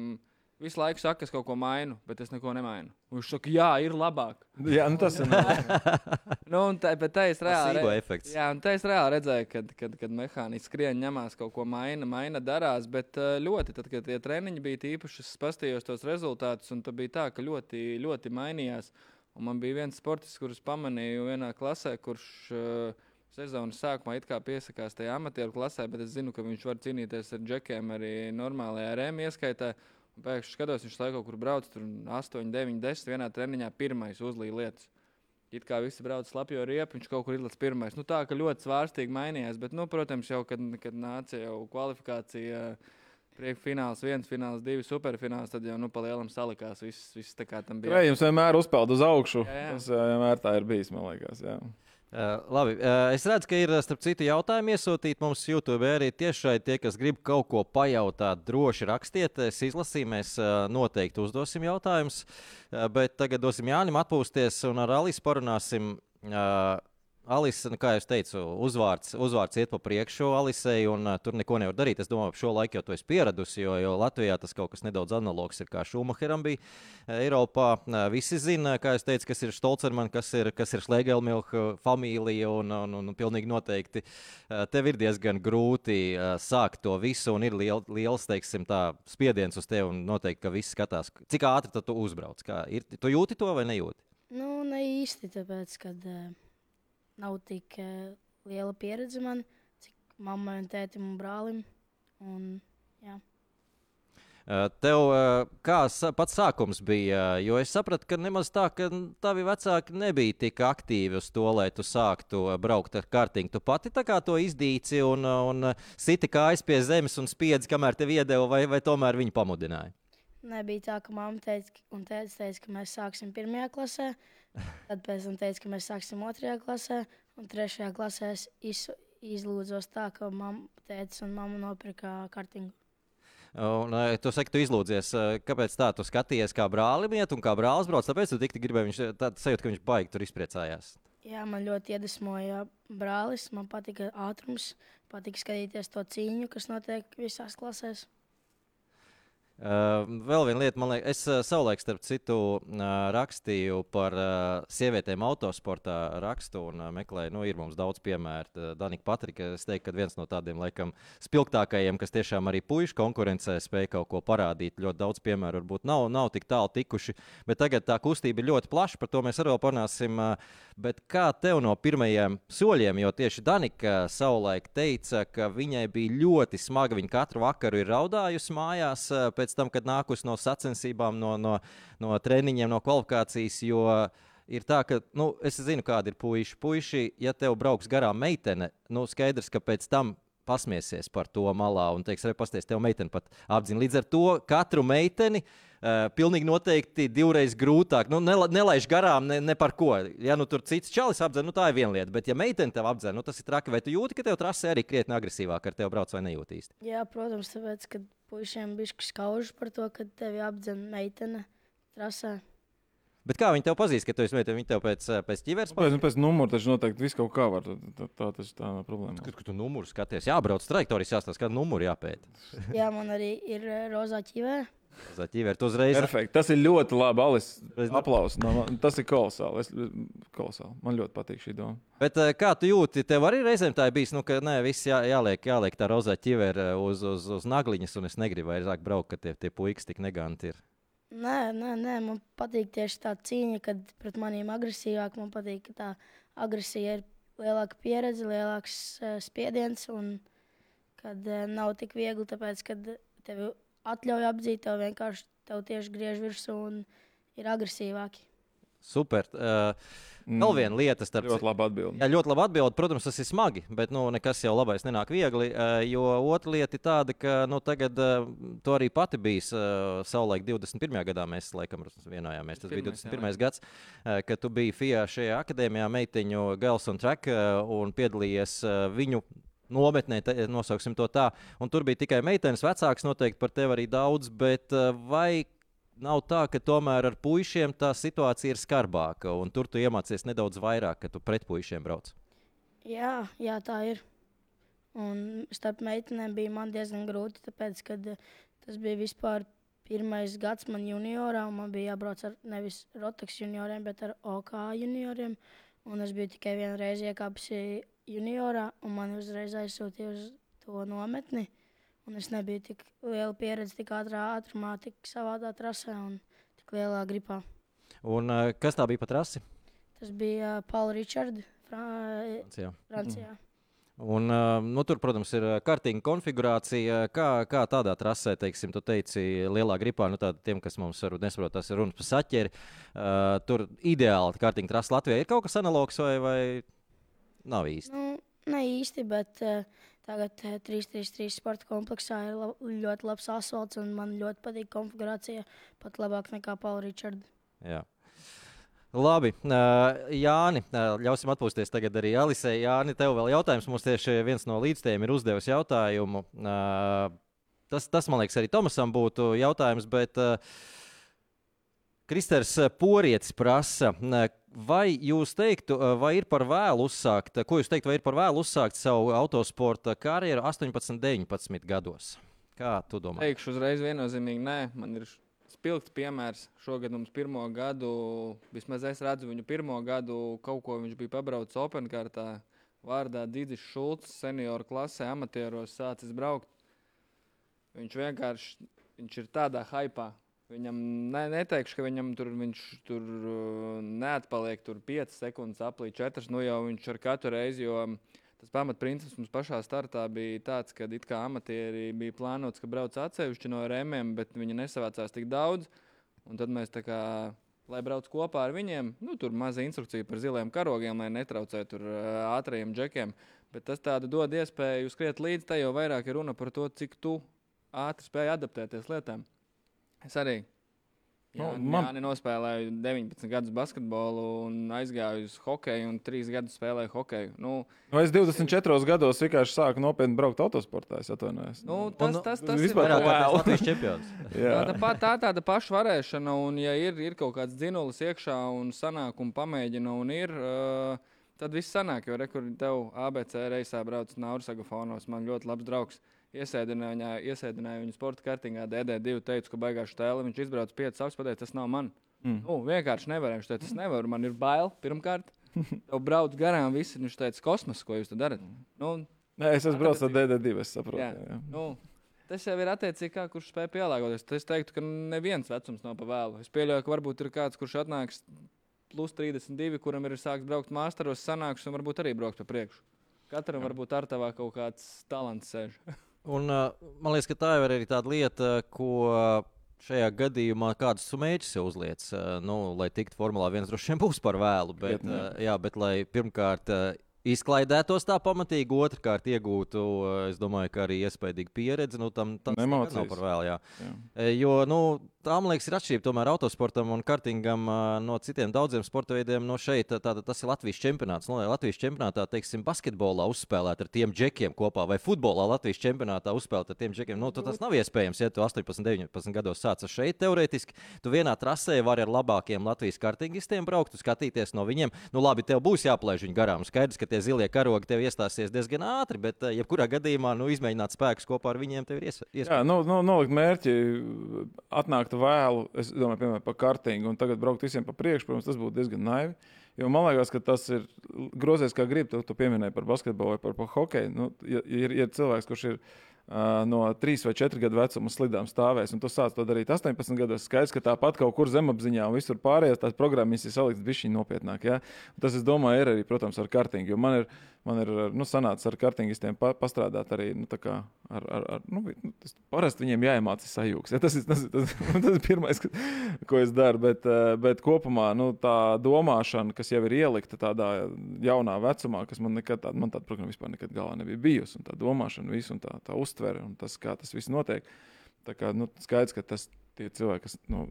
visu laiku saka, es kaut ko mainu, bet es neko nemainu. Un Viņš saka, jā, ir labāk. Jā, nu tas ir. Nu, un tā, bet tā es reāli Placebo re- efekts. Jā, un tā es reāli redzēju, kad, kad, kad mehāniķis skrien, ņemās kaut ko maina, maina darās. Bet uh, ļoti, tad, kad tie treniņi bija īpaši, es paskatījos tos rezultātus, un tad bija tā, ka ļoti, ļoti mainījās. Un man bija viens sportists, kurus pamanīju vienā klasē, kurš uh, sezonas sākumā it kā piesakās tajā amatieru klasē, bet es zinu, ka viņš var cīnīties ar džekiem arī normālajā rēmā ieskaitā. Un Pēkšņi skatos, viņš kaut kur brauc, tur 8, 9, 10. vienā treniņā pirmais uzlīja lietas. It kā visi brauc slapjo riepu, viņš kaut kur ir līdz pirmais. Nu, tā kā ļoti svārstīgi mainījās, bet, nu, protams, jau kad, kad nāca jau kvalifikācija, priekšfināls, viens fināls, divi superfināls, tad jau nu, pa lielam salikās. Viss, viss tā kā tam bija. Krējums vienmēr uzpeld uz augšu. Jā, jā. Tas vienmēr tā ir bijis, man liekas. Jā. Uh, labi, uh, es redzu, ka ir uh, starp citu jautājumi iesūtīti mums YouTube. Arī tiešai tie, kas grib kaut ko pajautāt, droši rakstiet. Es izlasīju, mēs uh, noteikti uzdosim jautājumus. Uh, bet tagad dosim Jānim atpūsties un ar Alisu parunāsim. Uh, Alisa, nu, kā jau teicu, uzvārds, uzvārds iet pa priekšu Alisei, un uh, tur neko nevar darīt. Es domāju, ka šo laiku jau tu esi pieradusi, jo, jo Latvijā tas kaut kas nedaudz analogs ir kā Šumacheram bija uh, Eiropā. Uh, visi zina, kā jau teicu, kas ir Stolcerman, kas ir, kas ir Šlegelmilka familija, un, un, un, un pilnīgi noteikti uh, tev ir diezgan grūti uh, sākt to visu, un ir liel, liels, teiksim, tā, spiediens uz tevi, un noteikti, ka visi skatās, cik ātri tu uzbrauc. Kā, ir, tu jūti to vai nejūti? Nu, ne īsti, tāpēc, ka uh, nav tik uh, liela pieredze man, cik mammai un tētim un brālim. Un, jā. Uh, Tev uh, kā sa- pats sākums bija? Jo es sapratu, ka nemaz tā, ka tavi vecāki nebija tik aktīvi uz to, lai tu sāktu braukt ar kartiņu. Tu pati tā kā to izdīci un, un siti kājas pie zemes un spiedzi, kamēr tev iedeva, vai, vai tomēr viņi pamudināja? Nebija tā, ka mamma teica, un tēvs teica, ka mēs sāksim pirmajā klasē. Tad pēc tam teica, ka mēs sāksim otrajā klasē. Un trešajā klasē es iz, izlūdzos tā, ka mamma, tēvs un mamma nopirka kartiņu. Un, uh, tu saki, tu izlūdzies, uh, kāpēc tā? Tu skaties, kā brālim iet un kā brālis brauc. Tāpēc tu tik gribēji, viņš tāds sajūta, ka viņš baigi tur izpriecājās. Jā, man ļoti iedvesmoja brālis. Man patika ātrums, patika skatīties to cīņu, kas notiek visās klasēs. Uh, vēl viena lieta, man liekas, es uh, savulaik, starp citu, uh, rakstīju par sievietēm autosportā, rakstu un meklēju, nu, ir mums daudz piemēru. Danika Patrika, es teiktu, ka viens no tādiem, laikam, spilgtākajiem, kas tiešām arī puikas konkurencē spēja kaut ko parādīt. Ļoti daudz piemēru varbūt nav, nav tik tālu tikuši, bet tagad tā kustība ir ļoti plaša, par to mēs arī parunāsim. Bet kā tev no pirmajiem soļiem, jo tieši Danika savulaik teica, ka viņai bija ļoti smagi, viņa katru vakaru ir raudājusi mājās. Uh, pēc tam, kad nākusi no sacensībām, no, no, no treniņiem, no kvalifikācijas. Jo ir tā, ka nu, es zinu, kāda ir puiši. Puiši, ja tev brauks garām meitene, nu, skaidrs, ka pēc tam pasmiesies par to malā un teiks, repasties, tev meitene pat apzina. Līdz ar to katru meiteni. Uh, pilnīgi noteikti divreiz grūtāk. Nu, nela, nelaiž garām ne, ne par ko. Ja nu tur cits čalis apdzer, nu tā ir viena lieta. Bet, ja meitene tev apdzer, nu tas ir traki. Vai tu jūti, ka tev trasē arī krietni agresīvāk ar tevi brauc vai nejūti īsti? Jā, protams, tāpēc, ka puišiem bija skaužs par to, ka tevi apdzen meitene trasē. Bet kā viņi tev pazīst, ka tu esi meitene? Viņi tev pēc, eh, pēc ķiveres Pēc, pēc numura taču noteikti viss kaut kā var. Tā, tā, tā tas tā nav problēma. Kad, kad tu numuru skaties, jābrauc trajektorijas, jāstāsta, kādu numuru jāpēta. Jā, man arī ir eh, rozā ķivē. Za ķiveri tu uzreiz. Perfekti. Tas ir ļoti labi. Alis, aplausi. No, tas ir kolosāli. Es, kolosāli. Man ļoti patīk šī doma. Bet eh, kā tu jūti, tev arī reizēm tā ir bijis, nu, ka nē, viss jā, jāliek, jāliek tā rozā ķiveri uz, uz, uz nagliņas, un es negribu vairāk braukt, ka tie, tie puikas tik neganti ir. Nē, nē, nē, man patīk tieši tā cīņa, kad pret maniem agresīvāk. Man patīk, ka tā agresija ir lielāka pieredze, lielāks uh, spiediens un kad uh, nav tik viegli, tāpēc, kad tevi atļauj apdzīt, tev vienkārši tev tieši griež virsū un ir agresīvāki. Super. Uh, vēl viena lieta, starp Mm. Ļoti labi atbildēt. Jā, ļoti labi atbild. Protams, tas ir smagi, bet nu, nekas jau labais nenāk viegli. eh, Jo otra lieta ir tāda, ka nu, tagad uh, tu arī pati biji uh, savulaik 21. gadā. Mēs laikam vienojāmies. Tas bija 21. 21. gads, uh, kad tu biji FIA šajā akadēmijā meitiņu Gals un Track uh, un piedalījies uh, viņu. Nometnē, te- nosauksim to tā. Un tur bija tikai meitenes, vecāks noteikti par tevi arī daudz. Bet uh, vai nav tā, ka tomēr ar puišiem tā situācija ir skarbāka, un tur tu iemācies nedaudz vairāk, kad tu pret puišiem brauc. Jā, jā, tā ir. Un starp meitenēm bija man diezgan grūti, tāpēc, ka tas bija vispār pirmais gads man juniorā, un man bija jābrauc ar nevis Rotax junioriem, bet ar OK junioriem. Un es biju tikai vienu reizi iekāpusi juniorā, un man uzreiz aizsūtīja uz to nometni. Un es nebiju tik liela pieredze, tik ātrā ātrumā, tik savādā trasē un tik lielā gripā. Un, uh, kas tā bija pat rasi? Tas bija uh, Paula Richards, Fra Jā. Francijā. Un, uh, nu, tur, protams, ir kārtīga konfigurācija. Kā, kā tādā trasē, teiksim, tu teici, lielā gripā, nu, tāda, tiem, kas mums varbūt nesaprot, tas ir runas par saķeri. Uh, tur ideāli kārtīgi trasa Latvijā. Ir kaut kas analogs vai, vai nav īsti? Nu, ne īsti, bet uh, tagad uh, 3-3-3 sporta kompleksā ir lab, ļoti labs asfalts, un man ļoti patīk konfigurācija. Pat labāk nekā Paula Richards. Jā. Labi, uh, Jāni, uh, ļausim atpūsties tagad arī Alisē. Jāni, tev vēl jautājums. Mums tieši viens no līdzstiem ir uzdevis jautājumu. Uh, tas, tas, man liekas, arī Tomasam būtu jautājums, bet uh, Kristers Porietis prasa, uh, vai jūs teiktu, uh, vai ir par vēlu uzsākt, ko jūs teiktu, vai ir par vēlu uzsākt savu autosporta karjeru 18, 19 gados? Kā tu domā? Teikšu uzreiz viennozīmīgi, nē, man ir spilgts piemērs. Šogad mums pirmo gadu, vismaz es redzu viņu pirmo gadu, kaut ko viņš bija pabraucis Openkartā. Vārdā Digis Šulcs, senioru klasē, amatieros sācis braukt. Viņš vienkārši viņš ir tādā hypā. Viņam ne, neteikšu, ka viņam tur, viņš tur uh, neatpaliek tur 5 sekundes, aplī 4. Nu jau viņš ar katru reizi, jo tas pamatprincips mums pašā startā bija tāds, ka it kā amatieri bija plānots, ka brauc atsevišķi no rēmiem, bet viņi nesavācās tik daudz. Un tad mēs tā kā, lai brauc kopā ar viņiem, nu tur maza instrukcija par ziliem karogiem, lai netraucētu tur uh, ātrajiem džekiem. Bet tas dod iespēju skriet līdzi, tai jau vairāk ir runa par to, cik tu ātri spēj adaptēties lietām. Es arī. Nu, Jā, man- man... nospēlēju 19 gadus basketbolu un aizgāju uz hokeju, un 3 gadus spēlēju hokeju. Nu, Nu, es 24 gados vienkārši sāku nopietni braukt autosportā. Es atvainojos. nu, tas, nu, tas, tas ir vispār Vairāk pa kā vēlu. Latvijas čempions. Jā. Tāda, pa, tā tāda paša varēšana, un ja ir, ir kaut kāds dzinulis iekšā un sanāk un pamēģina, un ir, uh, tad viss sanāk. Jo rekurbi tev ABC reisā brauc Nauris Agafonos, man ļoti labs draugs. Iesēdināja, viņā- iesēdināja viņu sporta kartingā, DD2 teicu, ka baigās tēlu. Viņš izbrauc 5 apspēdēt, tas nav man. Mm. Nu, vienkārši nevarēju. Viņš teica, tas nevar, man ir bail pirmkārt. Tev brauc garām visi, viņš teica, kosmos, ko jūs darat. Nu, Nē, es esmu braucis ar DD2, es saprotu. Jā. Jā. Nu, tas jau ir attiecīgi, kā kurš spēj pielāgoties. Es teiktu, ka neviens vecums nav pa vēlu. Es pieļauju, ka varbūt ir kāds, kurš atnāks plus 32, kuram ir sākts braukt mākslinieks, sanāks un varbūt arī braukt pa priekšu. Katram varbūt ar tavā kaut kāds talants sēž. Un, uh, man liekas, ka tā jau ir arī tāda lieta, ko šajā gadījumā kādus mērķus sev uzliec. Uh, nu, lai tiktu Formulā 1, droši vien būs par vēlu. Bet, jā. uh, jā, bet lai pirmkārt izklaidētos tā pamatīgi, otrkārt iegūtu, es domāju, ka arī iespējīgi pieredzi. Nu, tam Emocijas. nav par vēl. Jā. Jā. Jo, nu, tā, man liekas, ir atšķirība tomēr autosportam un kartingam no citiem daudziem sporta veidiem. No šeit tā, tā, tas ir Latvijas čempionāts. Nu, lai Latvijas čempionātā, teiksim, basketbolā uzspēlēt ar tiem džekiem kopā, vai futbolā Latvijas čempionātā uzspēlēt ar tiem džekiem, nu, tas nav iespējams. Ja tu 18, 19 gados sāc ar šeit, teorētiski, tu vienā trasē vari ar labākiem Latvijas kartingistiem braukt, skatīties no viņiem. Nu, labi, tev būs jāplēš viņi garām. Skaidrs, ka tie zilie karogi tev iestāsies diezgan ātri, bet, jebkurā gadījumā, nu, izmēģināt spēkus kopā ar viņiem, tev ir ies- iespējams. Jā, nu, nu, nolikt mērķi, atnākt vēlu, es domāju, piemēram, par kartingu, un tagad braukt visiem pa priekšu, protams, tas būtu diezgan naivi. Jo man liekas, ka tas ir grozies, kā gribi. Tu, tu pieminēji par basketbolu vai par, par hokeju. Nu, ja, ir, ir cilvēks, kurš ir uh, no 3 vai 4 gadu vecuma slidām stāvēs, un tu sāc to darīt 18 gados, skaidrs, ka tāpat kaut kur zemapziņā un visur pārējās tās programmas ir saliktas bišķiņ nopietnāk. Ja? Un Tas, es domāju, ir arī, protams, ar kartingu. Jo man ir, man ir nu, sanācis ar kartingistiem pa, pastrādāt arī nu, kā ar, ar, ar nu, nu, tas parasti viņiem jāiemācās sajūgs. Ja? Tas, ir, tas, ir- tas, tas ir pirmais, ko es daru. Bet, eh, bet kopumā nu, tā domāšana, kas jau ir ielikta tādā jaunā vecumā, kas man nekad tāda, man tāda programma vispār nekad galā nebija bijusi. Un tā domāšana, visu, un tā, tā uztvere un tas, kā tas viss notiek. Tā kā, nu, skaidrs, ka tas tie cilvēki, kas no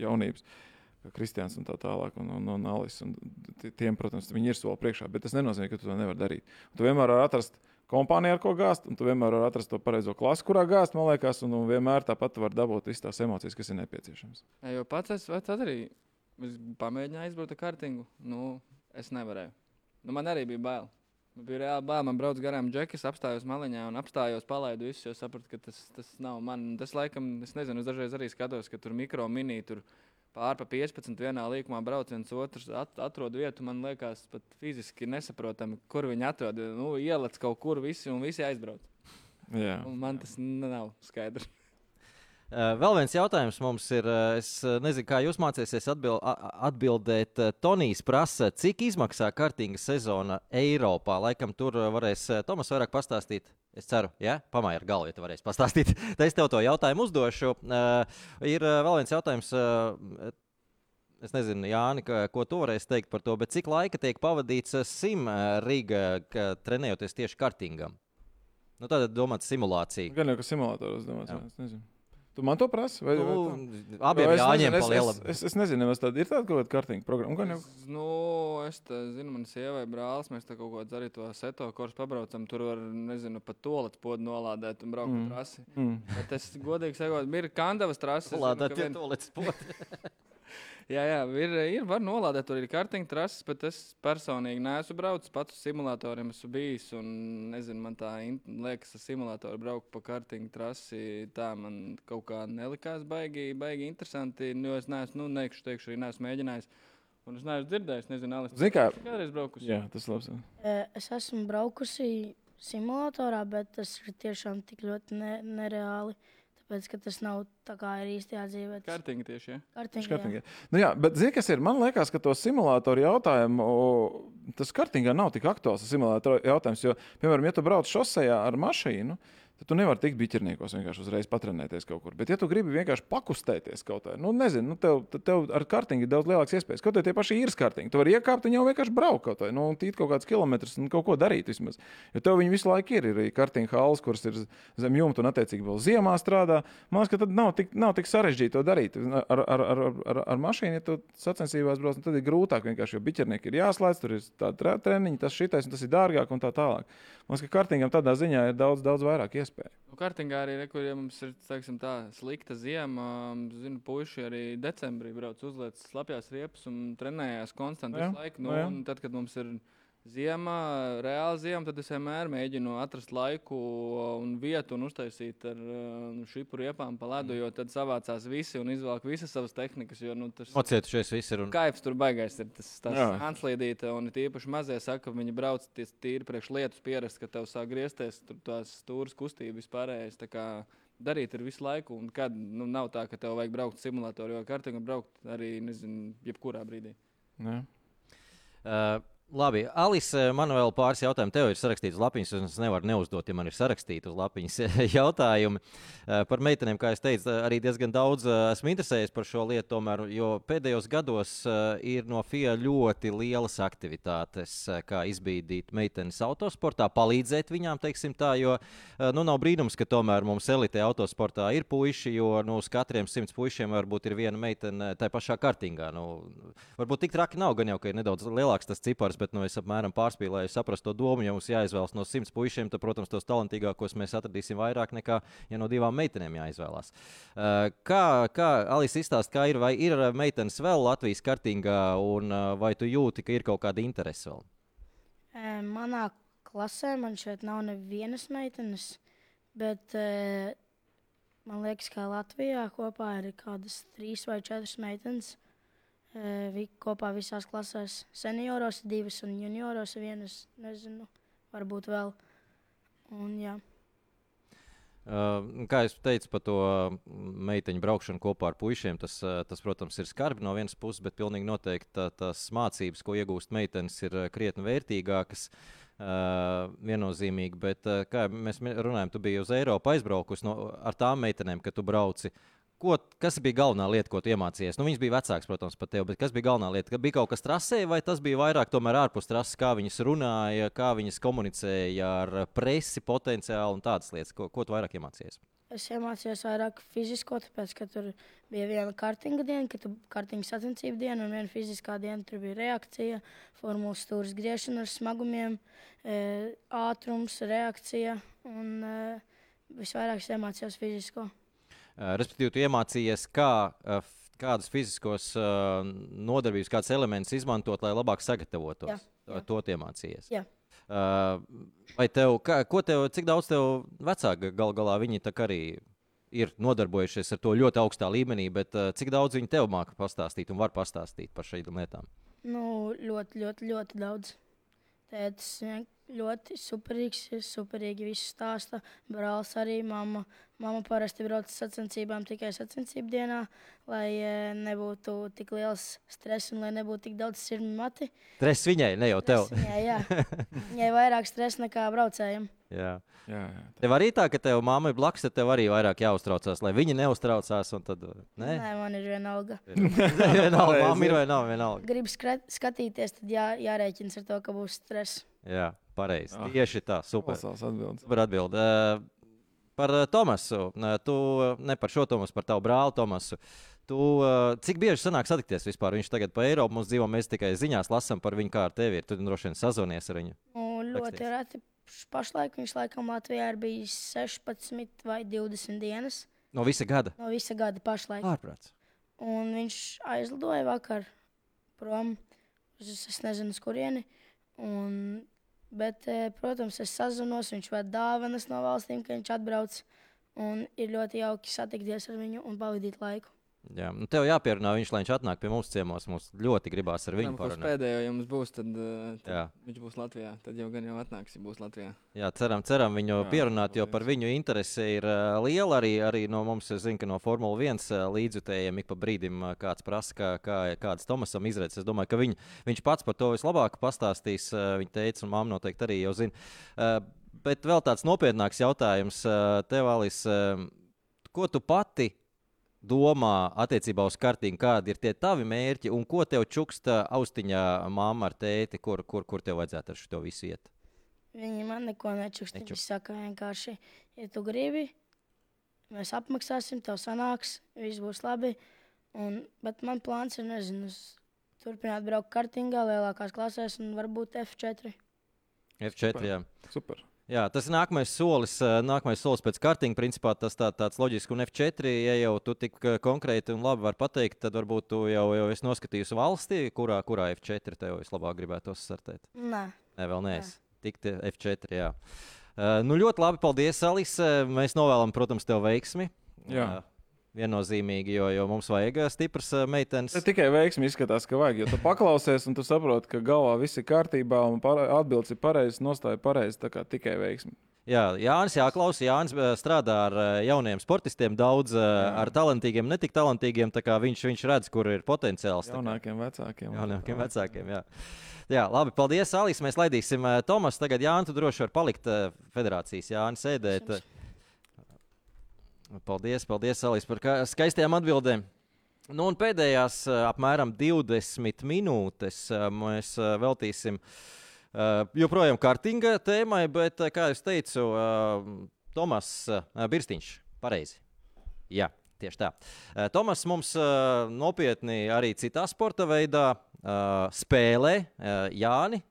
jaunības. Kā Kristians un tā tālāk, un, un, un Alis. Un tiem, protams, viņi ir soli priekšā, bet tas nenozīmē, ka tu to nevari darīt. Un tu vienmēr vari atrast kompāniju, ar ko gāzt, un tu vienmēr vari atrast to pareizo klasi, kurā gāzt, man liekas, un, un vienmēr tāpat var dabūt visas tās emocijas, kas ir nepieciešamas. Jā, jo pats es arī es pamēģināju izbraukt ar kartingu. Nu, es nevarēju. Nu, man arī bija bail. Man bija reāli bail. Man brauc garām džekis, apstājos maliņā un apstājos, palaidu visu, jo sapratu, ka tas, tas nav man. Tas laikam, es nezinu, es dažreiz arī skatos, ka tur mikro mini tur pārpa 15 vienā līkumā brauc viens otrs, at, atrod vietu. Man liekas, pat fiziski nesaprotami, kur viņi atrod. Nu, ielec kaut kur visi un visi aizbrauc. Jā. Man tas nav skaidrs. Uh, Vēl viens jautājums mums ir. uh, Es uh, nezinu, kā jūs mācīsieties atbil a- a- atbildēt. Tonijs prasa, cik izmaksā kartinga sezona Eiropā. Laikam tur varēs Tomas vairāk pastāstīt. Es ceru, ja pamāja ar galvu, ja tu varēsi pastāstīt. Tad es tev to jautājumu uzdošu. Ir vēl viens jautājums. Es nezinu, Jāni, ko tu varēsi teikt par to, bet cik laika tiek pavadīts sim Rīgā, trenējoties tieši kartingam? Nu, tad domāt simulācija. Gan jau kā simulators, domāju, Jā. es nezinu. Tu man to prasi? Vai, vai Nu, tā? abiem jāņem nezinu, pa es, lielam. es, es, es nezinu, vai tāda ir tāda kaut kāda kartīga programma. Gan jau Es, nu, es te, zinu, man sievai brālis, mēs te kaut ko arī to seto kursu pabraucam. Tur var, nezinu, pat tolets podu nolādēt un braukt mm. Trasi. mm. Bet es godīgi sakot, ir kandavas trases. es Lādēt tie vien- tolets poti. Jā, jā, ir, ir var nolādēt, tur ir kartiņa trases, bet es personīgi neesmu braucis. Pats uz simulatoriem esmu bijis. Un, nezinu, man tā liekas, ka simulātori braukt pa kartiņa trasi. Tā man kaut kā nelikās baigi, baigi interesanti. Jo es neesmu, nu, neikšu, teikšu, arī neesmu mēģinājis. Un es neesmu dzirdējis, nezinu, Alis. Zini kā? Kādreiz braukusi? Jā, tas ir labs. E, Es esmu braukusi simulatorā, bet tas ir tiešām tik ļoti ne, nereāli. Tāpēc, ka tas nav tā kā ir īstajā dzīvē. Tas Kartiņa tieši. Ja? kartiņā, jā. Kartingā. Nu, jā, bet zini, kas ir? Man liekas, ka to simulātoru jautājumu, tas kartingā nav tik aktuāls simulātoru jautājums. Jo, piemēram, ja tu brauc šosejā ar mašīnu, tad tu nevari tikt biķerniekos vienkārši uzreiz patrenēties kaut kur. Bet, ja tu gribi vienkārši pakustēties kaut kā, nu, nezinu, nu, tev, tad tev ar kartingu ir daudz lielākas iespējas. Kaut arī tie paši īres kartiņi. Tu vari iekāpt un jau vienkārši braukt kaut kā, nu, tīt kaut kādus kilometrus un kaut ko darīt vismaz. Jo tev viņi visu laiku ir. Ir arī kartiņa halas, kuras ir zem jumta un attiecīgi vēl ziemā strādā. Man liekas, ka tad nav tik, nav tik sarežģīti to darīt. Ar, ar, ar, ar, ar mašīnu, ja tu sacensībās brauc, nu, tad ir grūtāk vienkārši, jo biķernieki ir jāslēdz, tur ir tāda treniņa, tas šitais un tas ir dārgāk un tā tālāk. Man liekas, ka kartingam tādā ziņā ir daudz, daudz vairāk iespēju. Nu, kartingā arī, re, kur ja mums ir teiksim, tā, slikta ziema, zinu, puiši arī decembrī brauc uzliek slapjās riepas un trenējās konstanti Jā, visu laiku. Nu, nu jā. un tad, kad mums ir ziema, reāla ziema, tad es vienmēr mēģinu atrast laiku un vietu un uztaisīt ar uh, šipu riepām pa ledu, jo tad savācās visi un izvelk visas savas tehnikas. Jo, nu, tas, Nocietušies visi ir. Un... Kaifs tur baigais ir tas, tas Jā. anslīdīte, un it īpaši mazie saka, ka viņi brauc ties tīri priekš lietus pierast, ka tev sāk griezties, tur tās stūras kustība vispārējais. tā kā Darīt ir visu laiku, un kad nu, nav tā, ka tev vajag braukt simulātorā, jo kartiņā braukt arī, nezinu, jebkurā brīdī. Ne? Uh, Labi, Alise, man vēl pāris jautājumu. Tev ir sarakstīts uz lapiņas, un es nevaru neuzdot, ja man ir sarakstīti uz lapiņas jautājumi. Eh, Par meitenēm, kā es teicu, arī diezgan daudz eh, esmu interesējies par šo lietu, tomēr, jo pēdējos gados eh, ir no FIA ļoti lielas aktivitātes, eh, kā izbīdīt meitenes autosportā, palīdzēt viņām, teiksim tā, jo eh, nu, nav brīnums, ka tomēr mums elite autosportā ir puiši, jo nu, uz katriem simts puišiem varbūt ir viena meitene tajā pašā kartingā. Nu, varbūt tik traki nav, gan jau, ka ir nedaudz lielāks tas cipars, bet nu, es apmēram pārspīlēju, saprastu to domu. Ja mums jāizvēlas no simts puišiem, tad, protams, tos talantīgākos mēs atradīsim vairāk nekā, ja no divām meitenēm jāizvēlās. Uh, Kā, kā Alisa izstāsta, kā ir, vai ir meitenes vēl Latvijas kartingā, un uh, vai tu jūti, ka ir kaut kāda interese vēl? Manā klasē man šeit nav nevienas meitenes, bet man liekas, ka Latvijā kopā ir kādas trīs vai četras meitenes. E, Vi kopā visās klasēs senioros divas un junioros vienas, nezinu, varbūt vēl. Un, jā. Uh, kā jau teicu par to meiteņu braukšanu kopā ar puišiem, tas, uh, tas, protams, ir skarbi no vienas puses, bet pilnīgi noteikti tā, tās mācības, ko iegūst meitenes, ir uh, krietni vērtīgākas. Uh, viennozīmīgi, bet, uh, kā mēs runājam, tu biji uz Eiropu aizbraukusi no, ar tām meitenēm, kad tu brauci. Ko, kas bija galvenā lieta, ko iemācījies? Nu, viņas bija vecākas, protams, par tevi, bet kas bija galvenā lieta? Bija kaut kas trasē, vai tas bija vairāk ārpus trases, kā viņas runāja, kā viņas komunicēja ar presi potenciāli un tādas lietas? Ko, ko tu vairāk iemācījies? Es iemācījos vairāk fizisko, tāpēc, ka tur bija viena kartinga diena, kad kartinga sacensību diena un viena fiziskā diena. Tur bija reakcija, formulas stūris griešana ar smagumiem, e, ātrums, reakcija. Un e, visvairāk es iemācījos fizisko. Uh, Respektīvi, tu iemācījies, kā, f- kādus fiziskos uh, nodarbības, kādus elementus izmantot, lai labāk sagatavotos. Jā, To- jā. To iemācījies. Jā. Vai tev, kā, ko tev, cik daudz tev vecāki gal galā viņi arī ir nodarbojušies ar to ļoti augstā līmenī, bet cik daudz viņi tev māca pastāstīt un var pastāstīt par šīm lietām? Nu, ļoti, ļoti, ļoti daudz. Tētis ļoti superīgs, superīgi viss stāsta. Brālis arī mamma. Mamma parasti brauc uz sacensībām tikai sacensību dienā, lai e, nebūtu tik liels stress un lai nebūtu tik daudz sirmi mati. Tres viņai, ne jau tev. Jā, jā. Viņai vairāk stresa nekā braucējiem. Jā. Jā, jā. Tev arī tā, ka tev mamma ir blakus, tad tev arī vairāk jāuztraucās, lai viņi neuztraucās. un Tad, Nē, ne? man ir vienalga. vienalga, mamma ir vai nav vienalga. Gribu skatīties, tad jā, jārēķinas ar to, ka būs stress. Jā, pareizi. Ah. Tieši tā, super. Pasaules atbildes. Super atbild. Uh, par uh, Tomasu. Uh, tu ne par šo Tomasu, par tavu brāli Tomasu. Tu, uh, cik bieži sanāk satikties vispār? Viņš tagad pa Eiropu mums dzīvo, mēs tikai ziņās lasām par viņu, kā ar tevi ir. Tu droši vien sazonies ar viņu. Nu, ļoti reti. Pašlaik viņš laikam Latvijā ir bijis 16 vai 20 dienas No visa gada. no visa gada pašlaik. Ārprāts. Un viņš aizlidoja vakar prom uz es nezinu, kurieni. Un, bet, eh, protams, es sazinos, viņš ved dāvanas no valstīm, ka viņš atbrauc. Un ir ļoti jauki satikties ar viņu un pavadīt laiku. Jā, nu tev jāpierunā viņš, lai viņš atnāk pie mums ciemos. Mums ļoti gribās ar viņu parunāt. pēdējo, ja mums būs, tad, uh, tad Jā. viņš būs Latvijā. Tad jau gan jau atnāks, ja būs Latvijā. Jā, ceram, ceram viņu Jā, pierunāt, jo par viņu interese ir uh, liela. Arī, arī no mums, zinu, ka no Formule 1 uh, līdzjutējiem ik pa brīdim uh, kāds prasa, kā, kā, kādas Tomasam izredzes. Es domāju, ka viņ, viņš pats par to vislabāk pastāstīs. Uh, viņa teica, un mamma noteikti arī jau zina. Uh, bet vēl tāds nopietnāks jautājums uh, tev, Alis. Uh, ko tu pati domā attiecībā uz kartīm, kādi ir tie tavi mērķi un ko tev čuksta austiņā mamma ar tēti, kur, kur, kur tev vajadzētu ar šo visu iet? Viņi man neko nečukst. Viņi Nečukst. saka vienkārši, ja tu gribi, mēs apmaksāsim, tev sanāks, viss būs labi. Un, bet man plāns ir, nezinu, turpināt braukt kartingā, lielākās klasēs un varbūt F4. F4. Jā. Super. Jā, tas ir nākamais solis. eh, Nākamais solis pēc kartiņa. Principā tas tā, tāds loģisks. Un F4, ja jau tu tik eh, konkrēti un labi vari pateikt, tad varbūt tu jau, jau esi noskatījis valstī, kurā, kurā F4 tev vislabāk gribētu startēt. Nē, Nē, vēl neesi. Tikt F4. Jā. Uh, nu, ļoti labi. Paldies, Alise. Mēs novēlam, protams, tev veiksmi. Jā. Uh, viennozīmīgi, jo, jo mums vajag eh, stipras eh, meitenes. Ne tikai veiksmi izskatās, ka vajag. Jo tu paklausies, un tu saproti, ka galvā viss ir kārtībā, un para- atbildes ir pareizas, nostāja pareizi. Tā kā tikai veiksmi. Jā, Jānis Jāklaus, Jānis eh, strādā ar jauniem sportistiem, daudz jā. ar talantīgiem, ne tik talantīgiem. Viņš, viņš redz, kur ir potenciāls. Jaunākiem, vecākiem. Jaunākiem, vecākiem jā. jā, labi, paldies, Alis. Mēs laidīsim Tomas. Tagad Jānis, tu droši vari palikt federācijas Jānis sēdēt. Paldies, paldies, Alis, par skaistajām atbildēm. Nu, un pēdējās apmēram 20 minūtes mēs veltīsim joprojām kārtīga tēmai, bet, kā jau teicu, Tomas Birstiņš. Pareizi. Jā, tieši tā. Tomas mums nopietni arī citā sporta veidā spēlē Jāni.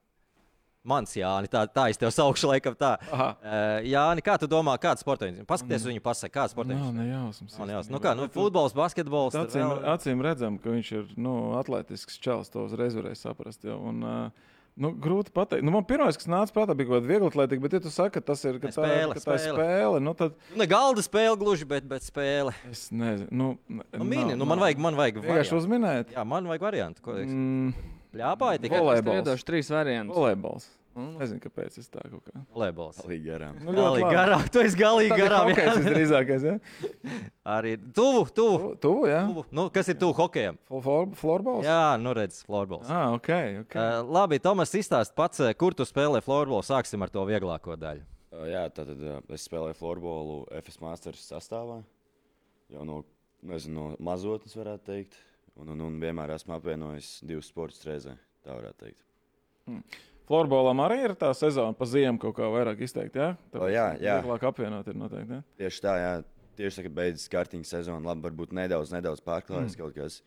Mans Jānis, tā, tā es tev saukšu, laikam tā. Aha. Uh, Jāni, kā tu domā, kāds sports viņš ir? Paskaties, mm. viņu pasaka, kāds sports viņš ir. Nē, nejausmas. Man jāsaka, nu kā, nu, futbols, basketbols. Acīm, vēl... acīm redzam, ka viņš ir, nu, atletisks čels, to uzreiz varēja saprast. Jau, un, uh, Nu, grūti pateikt. Nu, man pirmais, kas nāca prātā, bija kaut kāda viegla atlētība, bet, ja tu saki, ka tas ir ka spēle, tā, ka tā spēle. spēle nu, tad... Ne galda spēle gluži, bet, bet spēle. Es nezinu. Nu, nu, mini, nav, nu, man vajag, man vajag. Vienkārši uzminēt. Jā, man vajag variantu. Ko, mm. Pļāpāji tikai. Volejbols. Es iedošu trīs variantus. Volejbols. Mm. Nezinu, kāpēc tas tā kaut kā. Volejbols. Galīgi garām. Nu, galīgi garām. Tu esi galīgi garām. Tas ir drīzākais. Ja? Arī tuvu, tuvu. Tuvu, jā. Tuvu. Nu, kas ir tuvu hokejam? Florbols? Jā, nu redz, florbols. Ah, ok. okay. Uh, labi, Tomas, izstāst pats, kur tu spēlē florbolu. Sāksim ar to vieglāko daļu. Uh, jā, tad uh, es spēlēju florbolu FS Masters sastāvā. Jau no, nezinu, no mazotnes varētu teikt. Un, un, un vienmēr esmu apvienojis divus sportus reizē. Tā varētu teikt. Hmm. Florbolam arī ir tā sezona pa ziemu kaut kā vairāk izteikti. Ja? Tā o, jā, jā. Vieglāk apvienot ir noteikti. Ja? Tieši tā, jā. Tieši tā, ka beidzas kārtiņa sezona. Labi, varbūt nedaudz, nedaudz pārklājas mm. kaut kas.